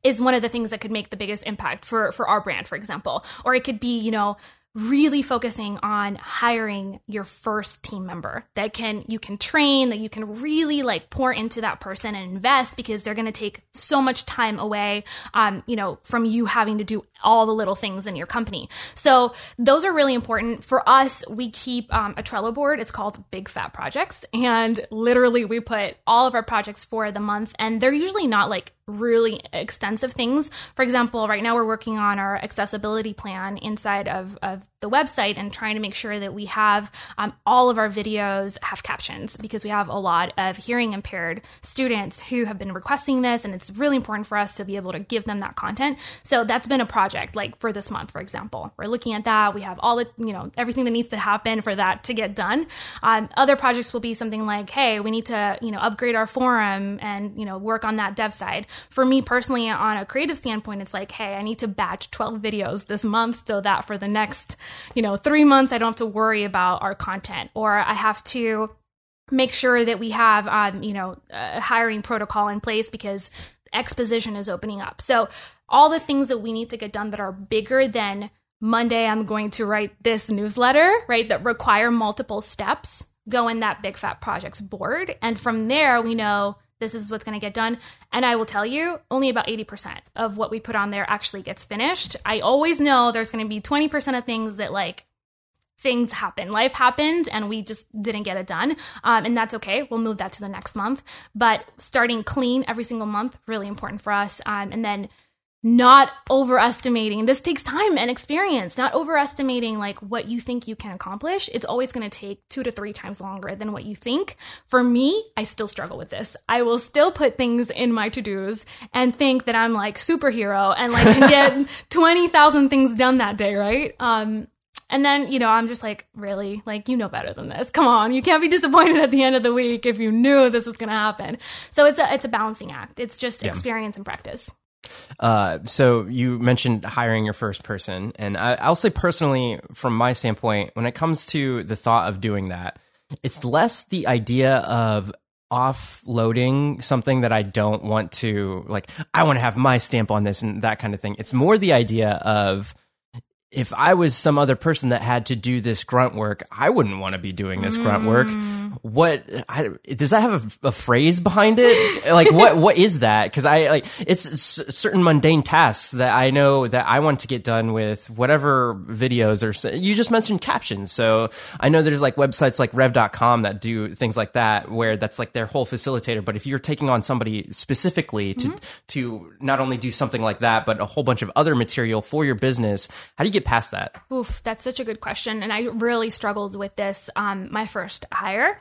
is one of the things that could make the biggest impact for for our brand for example or it could be you know really focusing on hiring your first team member that can you can train that you can really like pour into that person and invest because they're going to take so much time away um, you know from you having to do all the little things in your company. So those are really important. For us we keep um, a trello board. It's called big fat projects. And literally we put all of our projects for the month and they're usually not like really extensive things. For example, right now we're working on our accessibility plan inside of, of the website and trying to make sure that we have um, all of our videos have captions because we have a lot of hearing impaired students who have been requesting this and it's really important for us to be able to give them that content. So that's been a project like for this month, for example. We're looking at that. We have all the, you know, everything that needs to happen for that to get done. Um, other projects will be something like, hey, we need to, you know, upgrade our forum and, you know, work on that dev side for me personally on a creative standpoint it's like hey i need to batch 12 videos this month so that for the next you know three months i don't have to worry about our content or i have to make sure that we have, um, you know, a hiring protocol in place because exposition is opening up. So all the things that we need to get done that are bigger than Monday, I'm going to write this newsletter, right? That require multiple steps go in that big fat projects board. And from there, we know this is what's going to get done. And I will tell you, only about 80% of what we put on there actually gets finished. I always know there's going to be 20% of things that like things happen. Life happened and we just didn't get it done. Um, and that's okay. We'll move that to the next month. But starting clean every single month, really important for us. Um, and then not overestimating this takes time and experience not overestimating like what you think you can accomplish it's always going to take two to three times longer than what you think for me i still struggle with this i will still put things in my to-dos and think that i'm like superhero and like can get *laughs* 20000 things done that day right um and then, you know, I'm just like, really? Like, you know better than this. Come on. You can't be disappointed at the end of the week if you knew this was going to happen. So it's a, it's a balancing act. It's just yeah. experience and practice. Uh, so you mentioned hiring your first person, and I, will say personally, from my standpoint, when it comes to the thought of doing that, it's less the idea of offloading something that I don't want to like. I want to have my stamp on this and that kind of thing. It's more the idea of if I was some other person that had to do this grunt work, I wouldn't want to be doing this mm. grunt work. Mm. What I, does that have a, a, phrase behind it? *laughs* like what what is that? Because I like it's certain mundane tasks that I know that I want to get done with whatever videos or you just mentioned captions. So I know there's like websites like Rev.com that do things like that where that's like their whole facilitator. But if you're taking on somebody specifically to mm-hmm. to not only do something like that, but a whole bunch of other material for your business, how do you get past that? Oof, that's such a good question. And I really struggled with this um, my first hire.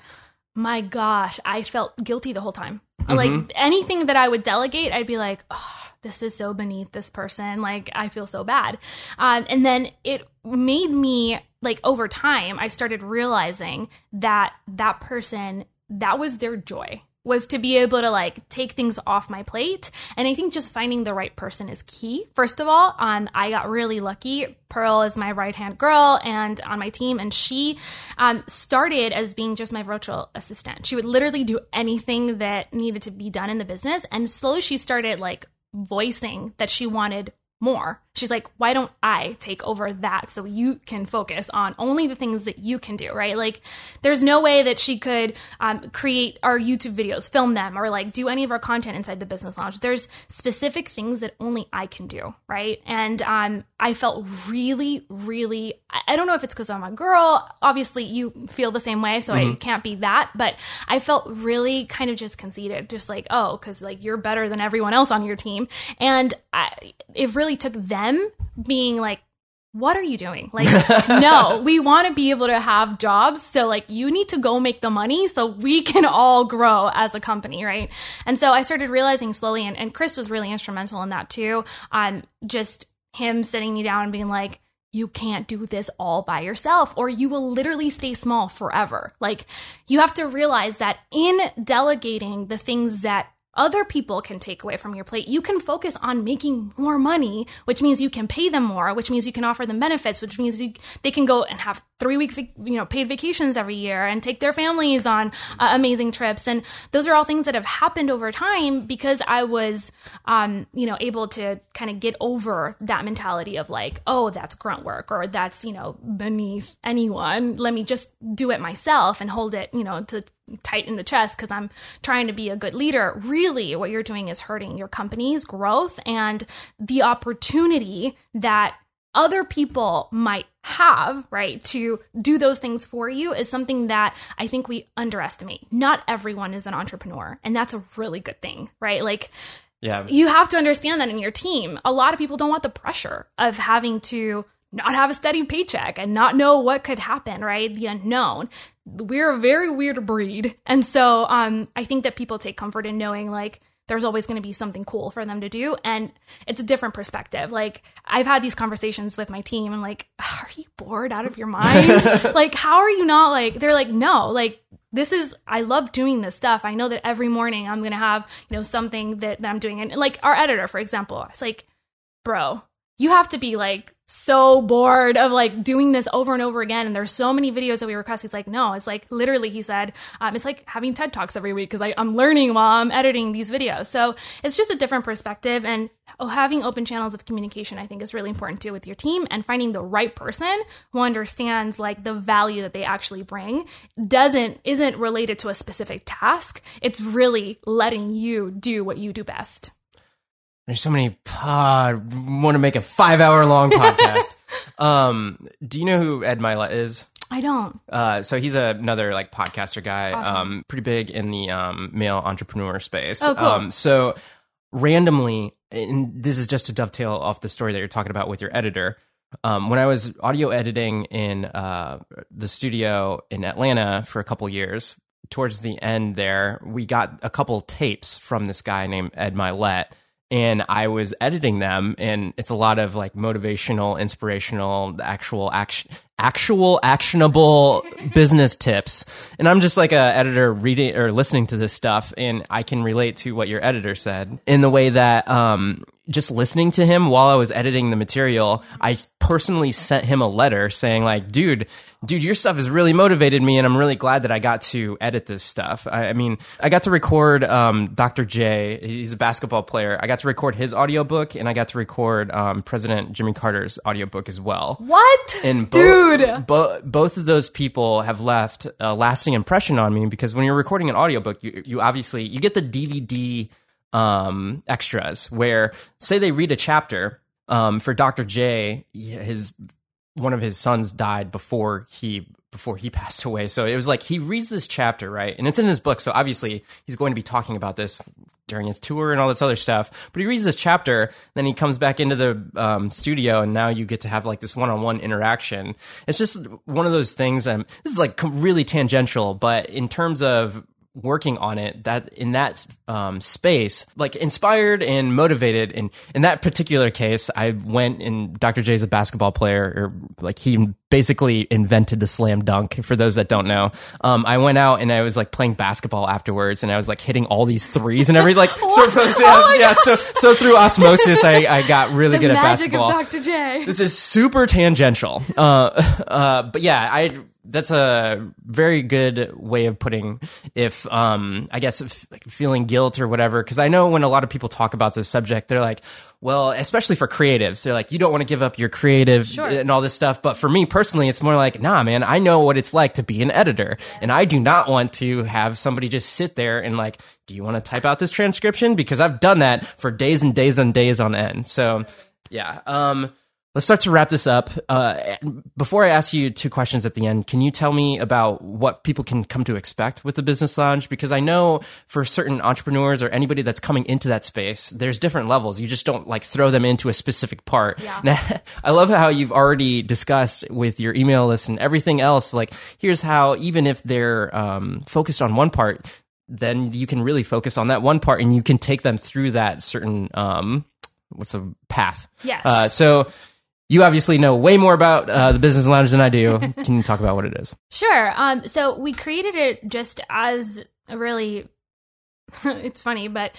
My gosh, I felt guilty the whole time. Mm-hmm. Like anything that I would delegate, I'd be like, oh, this is so beneath this person. Like, I feel so bad. Um, and then it made me, like, over time, I started realizing that that person, that was their joy was to be able to like take things off my plate. And I think just finding the right person is key. First of all, um, I got really lucky. Pearl is my right hand girl and on my team, and she um, started as being just my virtual assistant. She would literally do anything that needed to be done in the business, and slowly she started like voicing that she wanted more. She's like, why don't I take over that so you can focus on only the things that you can do, right? Like, there's no way that she could um, create our YouTube videos, film them, or like do any of our content inside the business lounge. There's specific things that only I can do, right? And um, I felt really, really, I don't know if it's because I'm a girl. Obviously, you feel the same way, so mm-hmm. I can't be that, but I felt really kind of just conceited, just like, oh, because like you're better than everyone else on your team. And I, it really took them them being like, what are you doing? Like, *laughs* no, we want to be able to have jobs. So, like, you need to go make the money so we *laughs* can all grow as a company, right? And so I started realizing slowly, and, and Chris was really instrumental in that too. Um, just him sitting me down and being like, you can't do this all by yourself or you will literally stay small forever. Like, you have to realize that in delegating the things that other people can take away from your plate. You can focus on making more money, which means you can pay them more, which means you can offer them benefits, which means you, they can go and have three week, you know, paid vacations every year and take their families on uh, amazing trips. And those are all things that have happened over time because I was, um, you know, able to kind of get over that mentality of like, oh, that's grunt work or that's, you know, beneath anyone. Let me just do it myself and hold it, you know, to tight in the chest because I'm trying to be a good leader. Really, what you're doing is hurting your company's growth and the opportunity that other people might have, right, to do those things for you is something that I think we underestimate. Not everyone is an entrepreneur, and that's a really good thing, right? Like, yeah. You have to understand that in your team. A lot of people don't want the pressure of having to not have a steady paycheck and not know what could happen, right? The unknown. We're a very weird breed. And so um, I think that people take comfort in knowing like there's always going to be something cool for them to do. And it's a different perspective. Like I've had these conversations with my team and like, are you bored out of your mind? *laughs* like, how are you not like, they're like, no, like this is I love doing this stuff. I know that every morning I'm gonna have, you know, something that, that I'm doing. And like our editor, for example, it's like, bro, you have to be like so bored of like doing this over and over again. And there's so many videos that we request. He's like, no, it's like literally, he said, um, it's like having TED Talks every week because I'm learning while I'm editing these videos. So it's just a different perspective. And oh, having open channels of communication, I think, is really important too with your team and finding the right person who understands like the value that they actually bring doesn't, isn't related to a specific task. It's really letting you do what you do best. There's so many. Uh, want to make a five hour long podcast. *laughs* um, do you know who Ed Mylett is? I don't. Uh, so he's another like podcaster guy, Awesome. um, pretty big in the um, male entrepreneur space. Oh, cool. Um, so randomly, and this is just to dovetail off the story that you're talking about with your editor. Um, when I was audio editing in uh, the studio in Atlanta for a couple years, towards the end there, we got a couple tapes from this guy named Ed Mylett. And I was editing them, and it's a lot of like motivational, inspirational, actual action, actual actionable business tips. And I'm just like a editor reading or listening to this stuff, and I can relate to what your editor said in the way that um, just listening to him while I was editing the material, I personally sent him a letter saying like, dude, dude, your stuff has really motivated me. And I'm really glad that I got to edit this stuff. I, I mean, I got to record, um, Dr. J. He's a basketball player. I got to record his audiobook and I got to record, um, President Jimmy Carter's audiobook as well. What? And bo- Dude. bo- both of those people have left a lasting impression on me because when you're recording an audiobook, you, you obviously, you get the DVD, um, extras where say they read a chapter, um, for Dr. J, his, one of his sons died before he, before he *laughs* passed away. So it was like he reads this chapter, right? And it's in his book. So obviously he's going to be talking about this during his tour and all this other stuff. But he reads this chapter, then he comes back into the um, studio, and now you get to have like this one-on-one interaction. It's just one of those things. Um, this is like really tangential, but in terms of working on it that in that um, space like inspired and motivated and in that particular case i went and dr j's a basketball player or like he basically invented the slam dunk for those that don't know um, i went out and i was like playing basketball afterwards and i was like hitting all these threes and everything like sort of yeah, Oh yeah so so through osmosis i, I got really the good at basketball of Dr. J. this is super tangential. Uh, *laughs* uh, but yeah, I that's a very good way of putting if um I guess if, like, feeling guilt or whatever because I know when a lot of people talk about this subject they're like well especially for creatives they're like you don't want to give up your creative Sure. and all this stuff. But for me personally it's more like nah man I know what it's like to be an editor. And I do not want to have somebody just sit there and like do you want to type out this transcription? Because I've done that for days and days and days on end. So yeah um Let's start to wrap this up. Uh, before I ask you two questions at the end, can you tell me about what people can come to expect with the Business Lounge? Because I know for certain entrepreneurs or anybody that's coming into that space, there's different levels. You just don't like throw them into a specific part. Yeah. *laughs* Now, I love how you've already discussed with your email list and everything else. Like, here's how even if they're um, focused on one part, then you can really focus on that one part and you can take them through that certain um, what's a path. Yes. Uh, so you obviously know way more about uh, the business lounge than I do. *laughs* Can you talk about what it is? Sure. Um, so we created it just as a really, *laughs* it's funny, but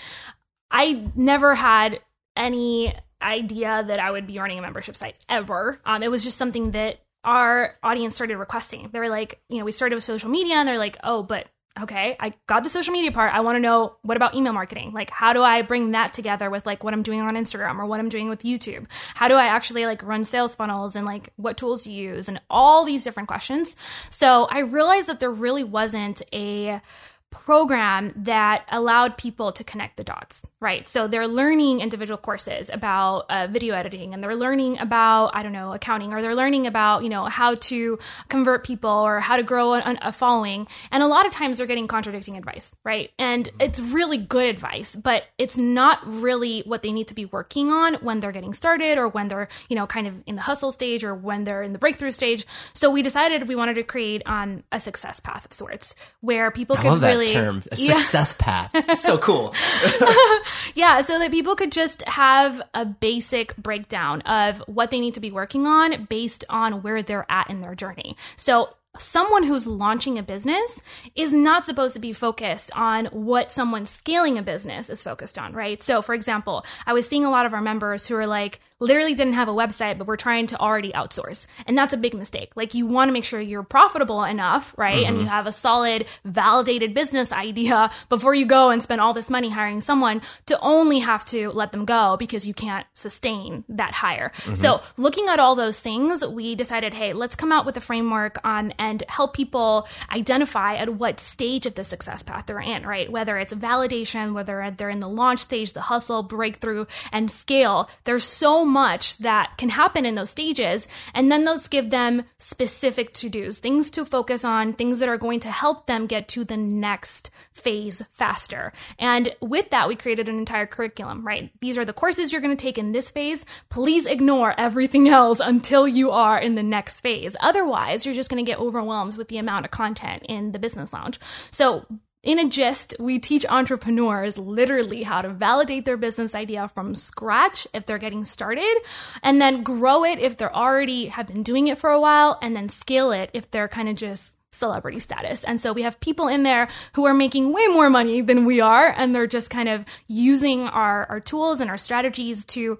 I never had any idea that I would be running a membership site ever. Um, it was just something that our audience started requesting. They were like, you know, we started with social media and they're like, oh, but okay, I got the social media part. I want to know what about email marketing? Like, how do I bring that together with like what I'm doing on Instagram or what I'm doing with YouTube? How do I actually like run sales funnels and like what tools you use and all these different questions? So I realized that there really wasn't a program that allowed people to connect the dots, right? So they're learning individual courses about uh, video editing and they're learning about, I don't know, accounting or they're learning about, you know, how to convert people or how to grow a, a following. And a lot of times they're getting contradicting advice, right? And it's really good advice, but it's not really what they need to be working on when they're getting started or when they're, you know, kind of in the hustle stage or when they're in the breakthrough stage. So we decided we wanted to create on a success path of sorts where people could that really term, a Yeah. success path. It's so cool. *laughs* *laughs* Yeah, so that people could just have a basic breakdown of what they need to be working on based on where they're at in their journey. So someone who's launching a business is not supposed to be focused on what someone scaling a business is focused on, right? So for example, I was seeing a lot of our members who are like, literally didn't have a website, but we're trying to already outsource. And that's a big mistake. Like you want to make sure you're profitable enough, right? And you have a solid, validated business idea before you go and spend all this money hiring someone to only have to let them go because you can't sustain that hire. So looking at all those things, we decided, hey, let's come out with a framework um, and help people identify at what stage of the success path they're in, right? Whether it's validation, whether they're in the launch stage, the hustle, breakthrough, and scale. There's so much that can happen in those stages. And then let's give them specific to dos, things to focus on, things that are going to help them get to the next phase faster. And with that, we created an entire curriculum, right? These are the courses you're going to take in this phase. Please ignore everything else until you are in the next phase. Otherwise, you're just going to get overwhelmed with the amount of content in the business lounge. So in a gist, we teach entrepreneurs literally how to validate their business idea from scratch if they're getting started, and then grow it if they're already have been doing it for a while, and then scale it if they're kind of just celebrity status. And so we have people in there who are making way more money than we are, and they're just kind of using our, our tools and our strategies to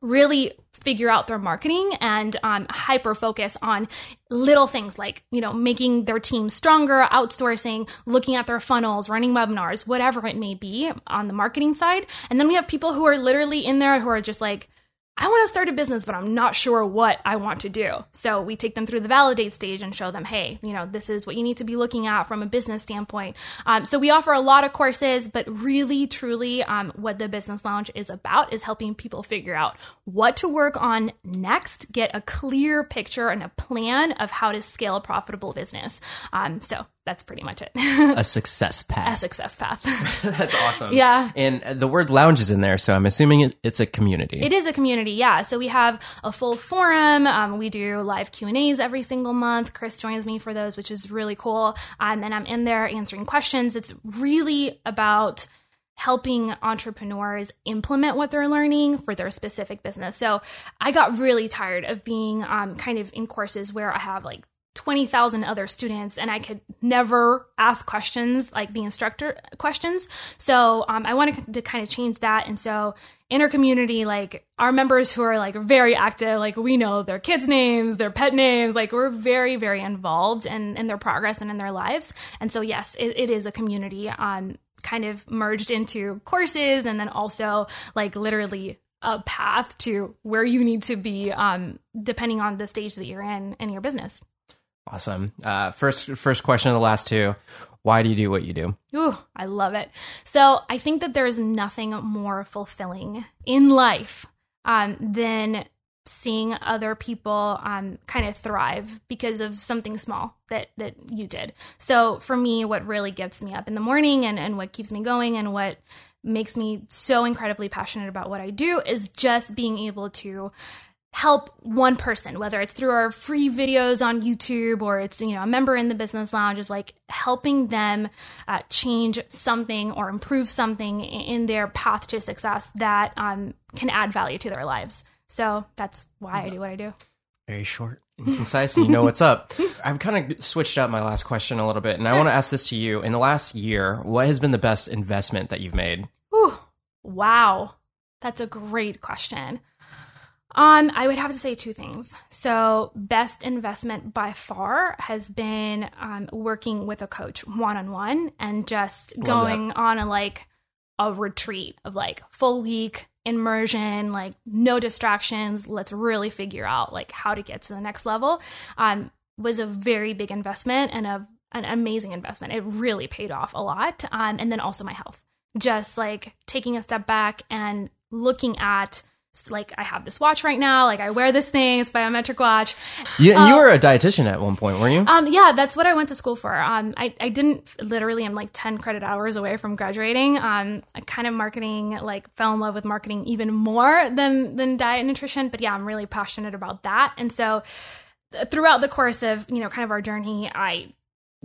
really figure out their marketing and um, hyper focus on little things like you know making their team stronger outsourcing looking at their funnels running webinars whatever it may be on the marketing side. And then we have people who are literally in there who are just like I want to start a business, but I'm not sure what I want to do. So we take them through the validate stage and show them, hey, you know, this is what you need to be looking at from a business standpoint. Um, so we offer a lot of courses, but really, truly, um, what the Business Lounge is about is helping people figure out what to work on next, get a clear picture and a plan of how to scale a profitable business. Um, so that's pretty much it. A success path. a success path. *laughs* That's awesome. Yeah. And the word lounge is in there, so I'm assuming it, it's a community. It is a community, yeah. So we have a full forum. Um, we do live Q and A's every single month. Chris joins me for those, which is really cool. Um, and I'm in there answering questions. It's really about helping entrepreneurs implement what they're learning for their specific business. So I got really tired of being um, kind of in courses where I have like 20,000 other students and I could never ask questions like the instructor questions. So um, I wanted to kind of change that. And so in our community, like our members who are like very active, like we know their kids' names, their pet names, like we're very, very involved in, in their progress and in their lives. And so, yes, it, it is a community um, kind of merged into courses and then also like literally a path to where you need to be um, depending on the stage that you're in in your business. Awesome. Uh, first, first question of the last two. Why do you do what you do? Ooh, I love it. So I think that there's nothing more fulfilling in life um, than seeing other people um, kind of thrive because of something small that that you did. So for me, what really gets me up in the morning and, and what keeps me going and what makes me so incredibly passionate about what I do is just being able to help one person whether it's through our free videos on youtube or it's you know a member in the business lounge is like helping them uh, change something or improve something in their path to success that um, can add value to their lives so that's why i do what i do Very short and *laughs* concise, and you know what's up. I've kind of switched up my last question a little bit, and I want to ask this to you. In the last year, what has been the best investment that you've made? Ooh, wow that's a great question um, I would have to say two things. So, best investment by far has been um, working with a coach one on one and just Love going on a like a retreat of like full week immersion, like no distractions. Let's really figure out like how to get to the next level. Um, was a very big investment and a an amazing investment. It really paid off a lot. Um, and then also my health, just like taking a step back and looking at like I have this watch right now, like I wear this thing, it's a biometric watch. You, you were a dietitian at one point, weren't you? Um, yeah, that's what I went to school for. Um, I, I didn't literally, I'm like 10 credit hours away from graduating. Um, I kind of marketing, like fell in love with marketing even more than, than diet and nutrition. But yeah, I'm really passionate about that. And so th- throughout the course of, you know, kind of our journey, I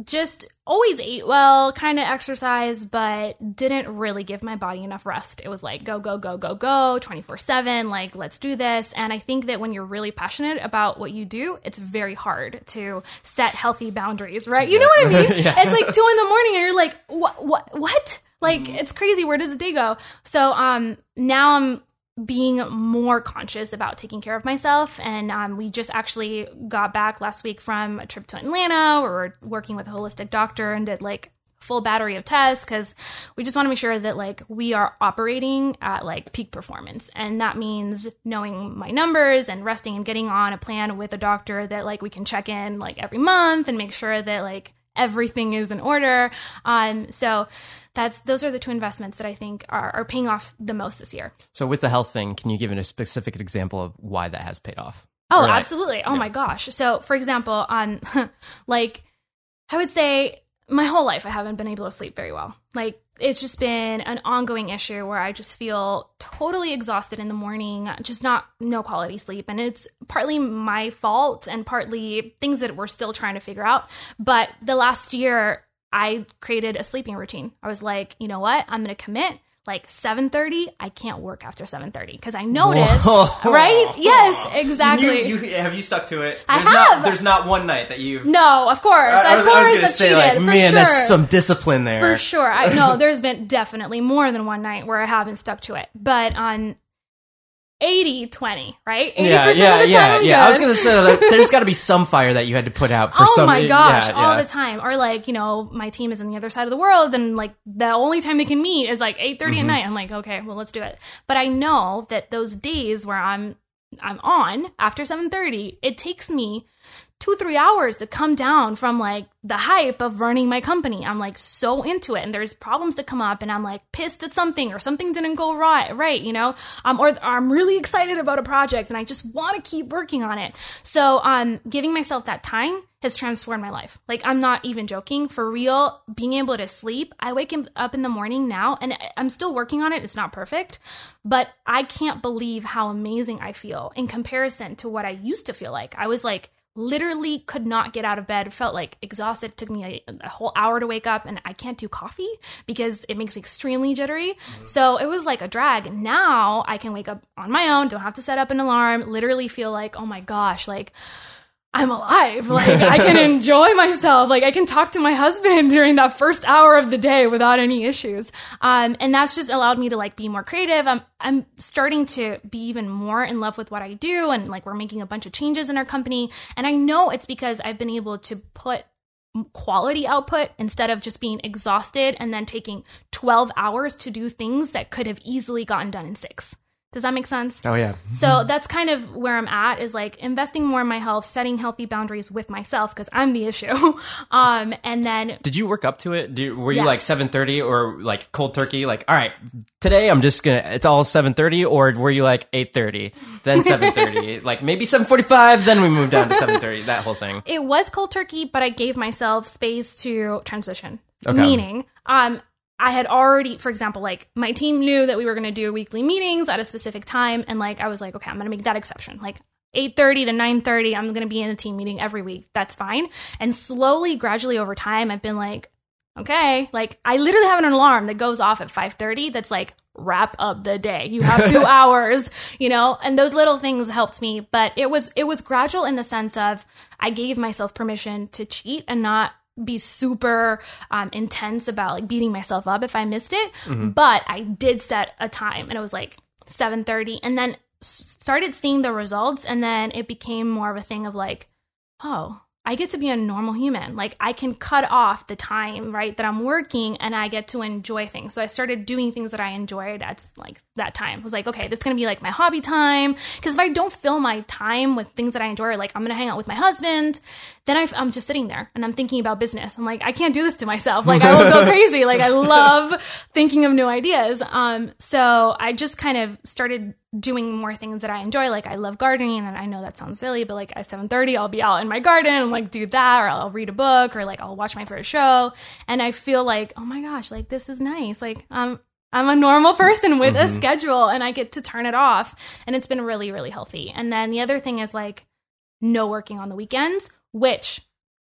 just always ate well, kind of exercised, but didn't really give my body enough rest. It was like go, go, go, go, go, 24 7, like let's do this. And I think that when you're really passionate about what you do, it's very hard to set healthy boundaries, right? You know what I mean? *laughs* Yeah. It's like two in the morning and you're like, what, what, what? Like it's crazy. Where did the day go? So, um, now I'm being more conscious about taking care of myself. And um, we just actually got back last week from a trip to Atlanta. Where we're working with a holistic doctor and did like full battery of tests because we just want to make sure that like we are operating at like peak performance. And that means knowing my numbers and resting and getting on a plan with a doctor that like we can check in like every month and make sure that like everything is in order. Um so that's those are the two investments that i think are, are paying off the most this year So with the health thing, can you give a specific example of why that has paid off? Oh, Or, like- absolutely. Oh my gosh. So, for example, on *laughs* like I would say my whole life I haven't been able to sleep very well. Like it's just been an ongoing issue where I just feel totally exhausted in the morning, just not no quality sleep. And it's partly my fault and partly things that we're still trying to figure out. But the last year I created a sleeping routine. I was like, you know what? I'm going to commit like 7:30. I can't work after 7:30 because I noticed, Whoa. *laughs* right? Yes, exactly. You, you, have you stuck to it? I There's have. Not, there's not one night that you've. No, of course. I, I of was, course, I was gonna I say, cheated, like, man, sure. that's some discipline there. for sure. I know *laughs* there's been definitely more than one night where I haven't stuck to it, but on 80 20, right? 80% Yeah, of yeah, time yeah, I'm yeah. I was gonna say like, there's got to be *laughs* some fire that you had to put out for oh some. my gosh, yeah, all yeah. the time. Or like, you know, my team is on the other side of the world and like the only time they can meet is like 8:30 Mm-hmm. at night. I'm like, okay, well, let's do it. But I know that those days where I'm I'm on after 7:30, it takes me two three hours to come down from like the hype of running my company. I'm like so into it and there's problems that come up and i'm like pissed at something or something didn't go right right you know? Um, or, or i'm really excited about a project and i just want to keep working on it. So um giving myself that time has transformed my life. Like i'm not even joking. For real being able to sleep i wake up in the morning now and i'm still working on it it's not perfect but i can't believe how amazing i feel in comparison to what i used to feel like. I was like literally could not get out of bed felt like exhausted. It took me a, a whole hour to wake up and i can't do coffee because it makes me extremely jittery. Mm-hmm. So it was like a drag. Now i can wake up on my own don't have to set up an alarm literally feel like oh my gosh like I'm alive. Like I *laughs* can enjoy myself. Like I can talk to my husband *laughs* during that first hour of the day without any issues. Um, and that's just allowed me to like be more creative. I'm I'm starting to be even more in love with what I do, and like we're making a bunch of changes in our company. And I know it's because I've been able to put quality output instead of just being exhausted and then taking 12 hours to do things that could have easily gotten done in six. Does that make sense? Oh yeah. So that's kind of where I'm at is like investing more in my health, setting healthy boundaries with myself because I'm the issue. *laughs* Um, and then Did you work up to it? Do, were you like seven thirty or like cold turkey? Like, all right, today I'm just gonna. It's all seven thirty, or were you like eight thirty, then seven thirty, *laughs* like maybe seven forty five, then we moved down to seven thirty. That whole thing. it was cold turkey, but I gave myself space to transition. Okay. Meaning, um, I had already, for example, like my team knew that we were going to do weekly meetings at a specific time, and like I was like, okay, I'm going to make that exception. Like 8:30 to 9:30, I'm going to be in a team meeting every week. That's fine. And slowly, gradually over time, I've been like, okay, like I literally have an alarm that goes off at 5:30. That's like wrap up the day. You have two *laughs* hours, you know, and those little things helped me. But it was it was gradual in the sense of I gave myself permission to cheat and not be super um, intense about like beating myself up if I missed it. But I did set a time, and it was like 7:30, and then started seeing the results, and then it became more of a thing of like, oh. I get to be a normal human. Like I can cut off the time, right, that I'm working and I get to enjoy things. So I started doing things that I enjoyed at like that time. I was like, okay, this is going to be like my hobby time. Cause if I don't fill my time with things that I enjoy, like I'm going to hang out with my husband, then I, I'm just sitting there and I'm thinking about business. I'm like, I can't do this to myself. Like I will go *laughs* crazy. Like I love thinking of new ideas. Um, so I just kind of started doing more things that I enjoy. Like I love gardening, and I know that sounds silly, but like at seven thirty, I'll be out in my garden and like do that, or I'll read a book, or like I'll watch my first show, and I feel like, oh my gosh, like this is nice. Like I'm I'm a normal person with a schedule, and I get to turn it off, and it's been really really healthy. And then the other thing is like no working on the weekends, which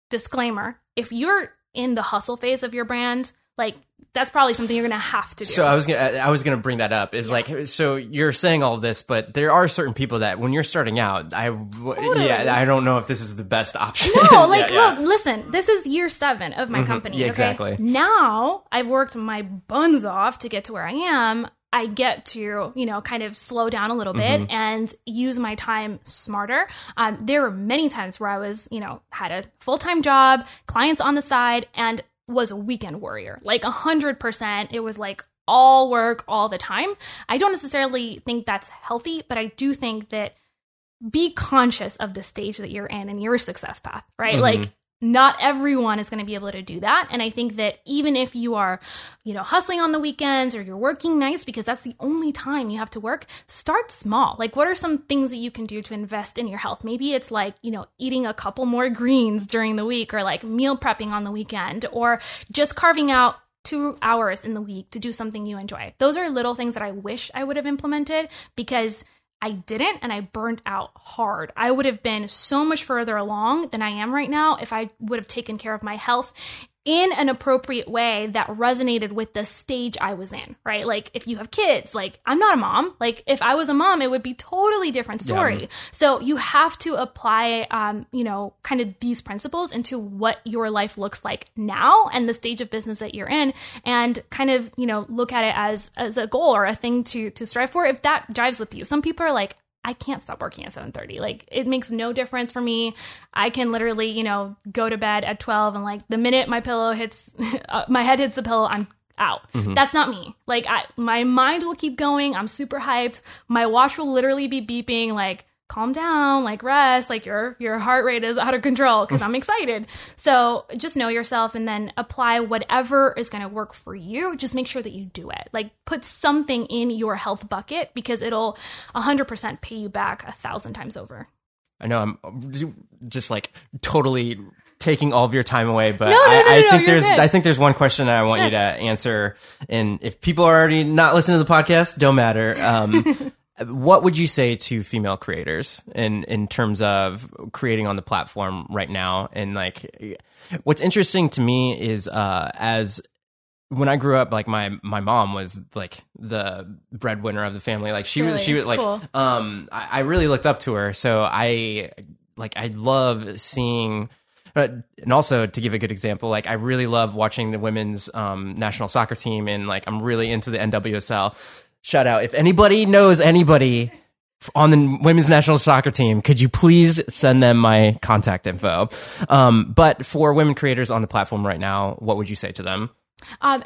disclaimer, if you're in the hustle phase of your brand, like that's probably something you're gonna have to do. So I was gonna, I was gonna bring that up. Is like, so you're saying all this, but there are certain people that when you're starting out, I, w- yeah, I don't know if this is the best option. No, *laughs* like, Yeah, yeah. look, listen, this is year seven of my mm-hmm. company. Yeah, okay? exactly. Now I've worked my buns off to get to where I am. I get to, you know, kind of slow down a little bit Mm-hmm. and use my time smarter. Um, there were many times where I was, you know, had a full time job, clients on the side, and was a weekend warrior. Like a hundred percent. It was like all work all the time. I don't necessarily think that's healthy, but I do think that be conscious of the stage that you're in and your success path, right? Mhm. Like not everyone is going to be able to do that. And i think that even if you are you know hustling on the weekends or you're working nights because that's the only time you have to work start small. Like what are some things that you can do to invest in your health? Maybe it's like you know eating a couple more greens during the week or like meal prepping on the weekend or just carving out two hours in the week to do something you enjoy. Those are little things that i wish i would have implemented because I didn't and I burned out hard. I would have been so much further along than I am right now if I would have taken care of my health in an appropriate way that resonated with the stage I was in, right? Like if you have kids, like I'm not a mom. Like if I was a mom, it would be totally different story. Yeah. So you have to apply, um, you know, kind of these principles into what your life looks like now and the stage of business that you're in, and kind of, you know, look at it as as a goal or a thing to to strive for. If that jives with you, some people are like, I can't stop working at 7:30. Like it makes no difference for me. I can literally, you know, go to bed at 12 and like the minute my pillow hits *laughs* uh, my head hits the pillow, I'm out. That's not me. Like I my mind will keep going. I'm super hyped. My watch will literally be beeping like calm down, like rest, like your your heart rate is out of control because I'm excited. So just know yourself and then apply whatever is going to work for you. Just make sure that you do it. Like put something in your health bucket because it'll 100% pay you back a thousand times over. I know I'm just like totally taking all of your time away, but No, no, I, no, I no, think there's good. I think there's one question that I want you to answer, and if people are already not listening to the podcast, don't matter. Um, *laughs* what would you say to female creators in in terms of creating on the platform right now? And like, what's interesting to me is uh, as when I grew up, like my my mom was like the breadwinner of the family. Like she was she was like Cool. um I, I really looked up to her. So I like I love seeing but and also to give a good example, like I really love watching the women's um national soccer team and like I'm really into the NWSL. Shout out if anybody knows anybody on the women's national soccer team, could you please send them my contact info? Um, but for women creators on the platform right now, what would you say to them? Um,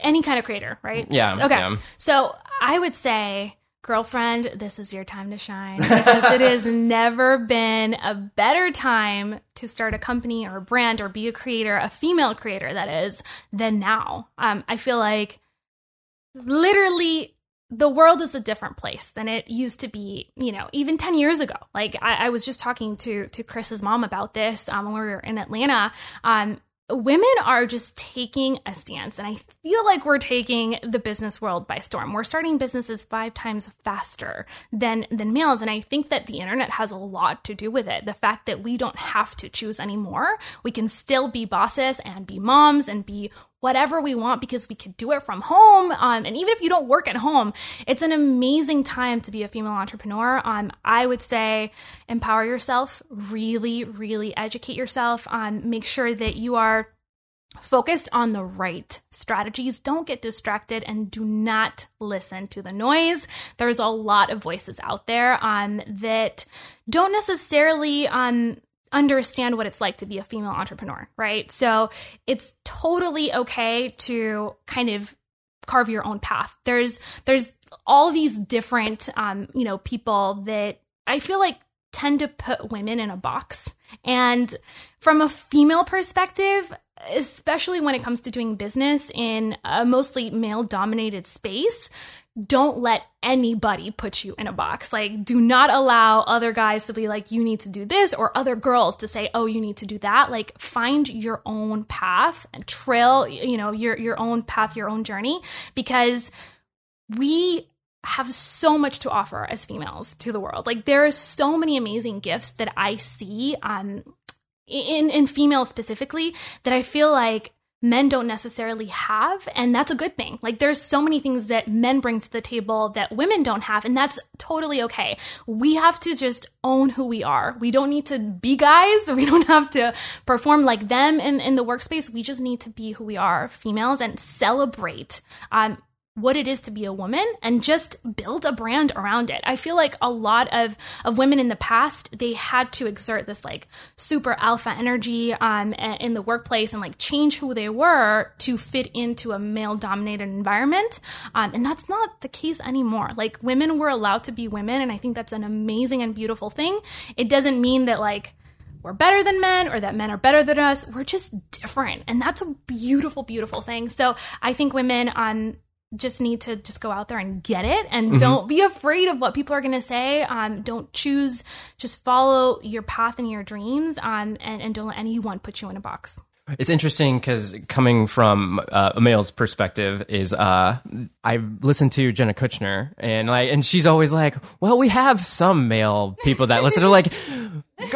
any kind of creator, right? Yeah, Okay. yeah. So I would say, girlfriend, this is your time to shine because it has *laughs* never been a better time to start a company or a brand or be a creator, a female creator that is, than now. Um, I feel like literally the world is a different place than it used to be, you know, even 10 years ago. Like I, I was just talking to to Chris's mom about this um, when we were in Atlanta. Um, women are just taking a stance and i feel like we're taking the business world by storm we're starting businesses five times faster than than males and i think that the internet has a lot to do with it the fact that we don't have to choose anymore we can still be bosses and be moms and be whatever we want because we can do it from home. Um, and even if you don't work at home, it's an amazing time to be a female entrepreneur. Um, I would say empower yourself, really, really educate yourself. Um, make sure that you are focused on the right strategies. Don't get distracted and do not listen to the noise. There's a lot of voices out there um, that don't necessarily um, understand what it's like to be a female entrepreneur, right? So it's totally okay to kind of carve your own path. There's there's all these different um, you know people that I feel like tend to put women in a box. And from a female perspective, especially when it comes to doing business in a mostly male dominated space, don't let anybody put you in a box. Like, do not allow other guys to be like, you need to do this, or other girls to say, oh, you need to do that. Like, find your own path and trail, you know, your your own path, your own journey, because we have so much to offer as females to the world. Like, there are so many amazing gifts that I see um, in in females specifically that I feel like men don't necessarily have and that's a good thing. Like there's so many things that men bring to the table that women don't have and that's totally okay. We have to just own who we are. We don't need to be guys. *laughs* We don't have to perform like them in, in the workspace. We just need to be who we are females and celebrate um, what it is to be a woman and just build a brand around it. I feel like a lot of of women in the past they had to exert this like super alpha energy um in the workplace and like change who they were to fit into a male dominated environment. Um, and that's not the case anymore. Like women were allowed to be women and I think that's an amazing and beautiful thing. It doesn't mean that like we're better than men or that men are better than us. We're just different. And that's a beautiful, beautiful thing. So I think women on just need to just go out there and get it. And mm-hmm. don't be afraid of what people are going to say. Um, don't choose just follow your path and your dreams um, and, and don't let anyone put you in a box. It's interesting because coming from uh, a male's perspective is uh, I listen to Jenna Kutcher and like and she's always like, well, we have some male people that listen to like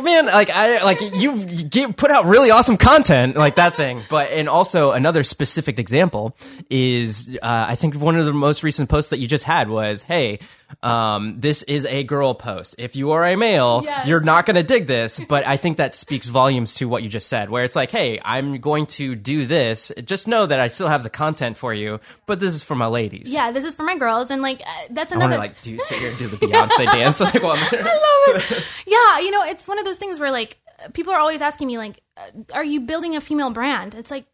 man, like I like you get, put out really awesome content like that thing. But and also another specific example is uh, I think one of the most recent posts that you just had was, "Hey, um, this is a girl post. If you are a male, yes. you're not going to dig this." But I think that speaks volumes to what you just said, where it's like, "Hey, I'm going to do this. Just know that I still have the content for you, but this is for my ladies." Yeah, this is for my girls, and like uh, that's another. I like, do you sit here and do the Beyonce dance? Like, well, *laughs* I love it. *laughs* Yeah, you know, it's one of those things where like people are always asking me like, uh, "Are you building a female brand?" It's like,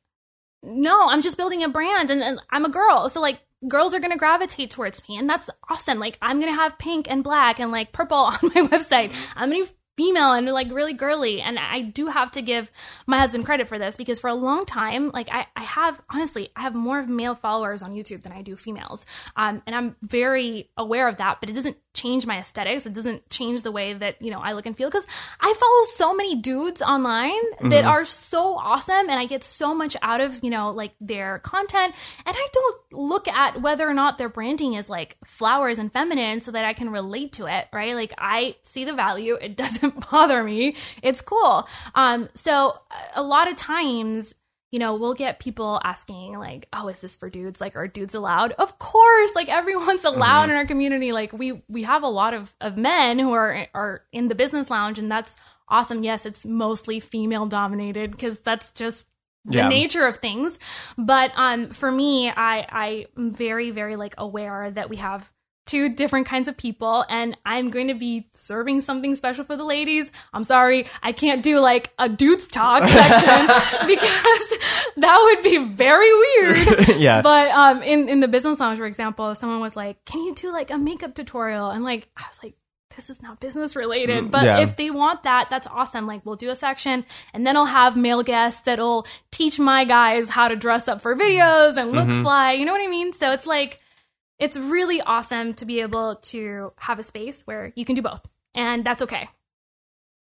no, I'm just building a brand, and, and I'm a girl, so like girls are going to gravitate towards me and that's awesome. Like i'm going to have pink and black and like purple *laughs* on my website. I'm going to female and like really girly and i do have to give my husband credit for this because for a long time like i, I have honestly i have more male followers on youtube than i do females. Um, and i'm very aware of that but it doesn't change my aesthetics it doesn't change the way that you know i look and feel because i follow so many dudes online mm-hmm. that are so awesome and i get so much out of you know like their content and i don't look at whether or not their branding is like flowers and feminine so that i can relate to it right like i see the value it doesn't *laughs* doesn't bother me. It's cool. Um, so a lot of times, you know, we'll get people asking like, "Oh, is this for dudes? Like, are dudes allowed?" Of course, like everyone's allowed mm-hmm. in our community. Like we we have a lot of of men who are are in the business lounge, and that's awesome. Yes, it's mostly female dominated because that's just the yeah. nature of things. But um, for me, I I'm very very like aware that we have two different kinds of people and I'm going to be serving something special for the ladies. I'm sorry, I can't do like a dudes talk *laughs* section *laughs* because that would be very weird. *laughs* yeah. But um in in the business lounge for example, someone was like, "Can you do like a makeup tutorial?" And like I was like this is not business related, but yeah. if they want that, that's awesome. Like we'll do a section and then I'll have male guests that'll teach my guys how to dress up for videos and look mm-hmm. fly. You know what I mean? So it's like it's really awesome to be able to have a space where you can do both, and that's okay.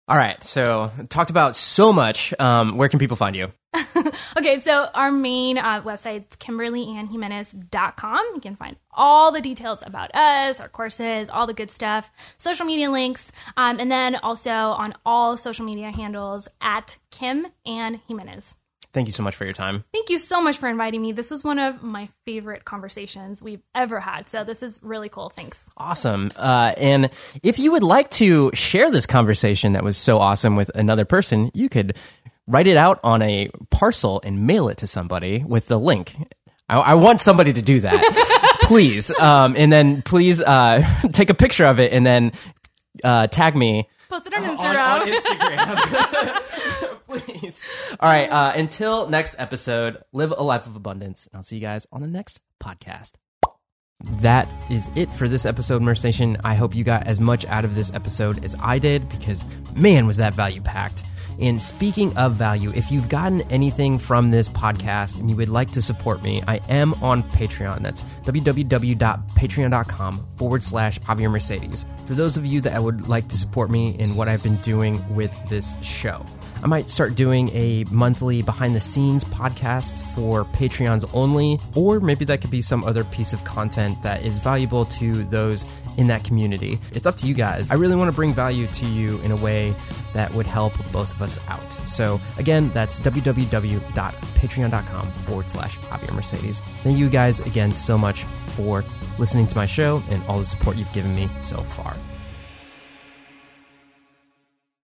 All right, so talked about so much. Um, where can people find you? *laughs* okay, so our main uh, website is kimberlyannjimenez.com. You can find all the details about us, our courses, all the good stuff, social media links, um, and then also on all social media handles at Kim Ann Jimenez. Thank you so much for your time. Thank you so much for inviting me. This was one of my favorite conversations we've ever had. So this is really cool. Thanks. Awesome. Uh, and if you would like to share this conversation that was so awesome with another person, you could write it out on a parcel and mail it to somebody with the link. I, I want somebody to do that, *laughs* please. Um, and then please uh, *laughs* take a picture of it and then uh, tag me. Post it on Instagram. on, on Instagram. *laughs* please. *laughs* All right. Uh, until next episode, live a life of abundance. And I'll see you guys on the next podcast. That is it for this episode, Merce Nation. I hope you got as much out of this episode as I did because, man, was that value packed. And speaking of value, if you've gotten anything from this podcast and you would like to support me, I am on Patreon. That's www.patreon.com forward slash Javier Mercedes. For those of you that would like to support me in what I've been doing with this show. I might start doing a monthly behind the scenes podcast for Patreons only, or maybe that could be some other piece of content that is valuable to those in that community. It's up to you guys. I really want to bring value to you in a way that would help both of us out. So, again, that's www.patreon.com forward slash Javier Mercedes. Thank you guys again so much for listening to my show and all the support you've given me so far.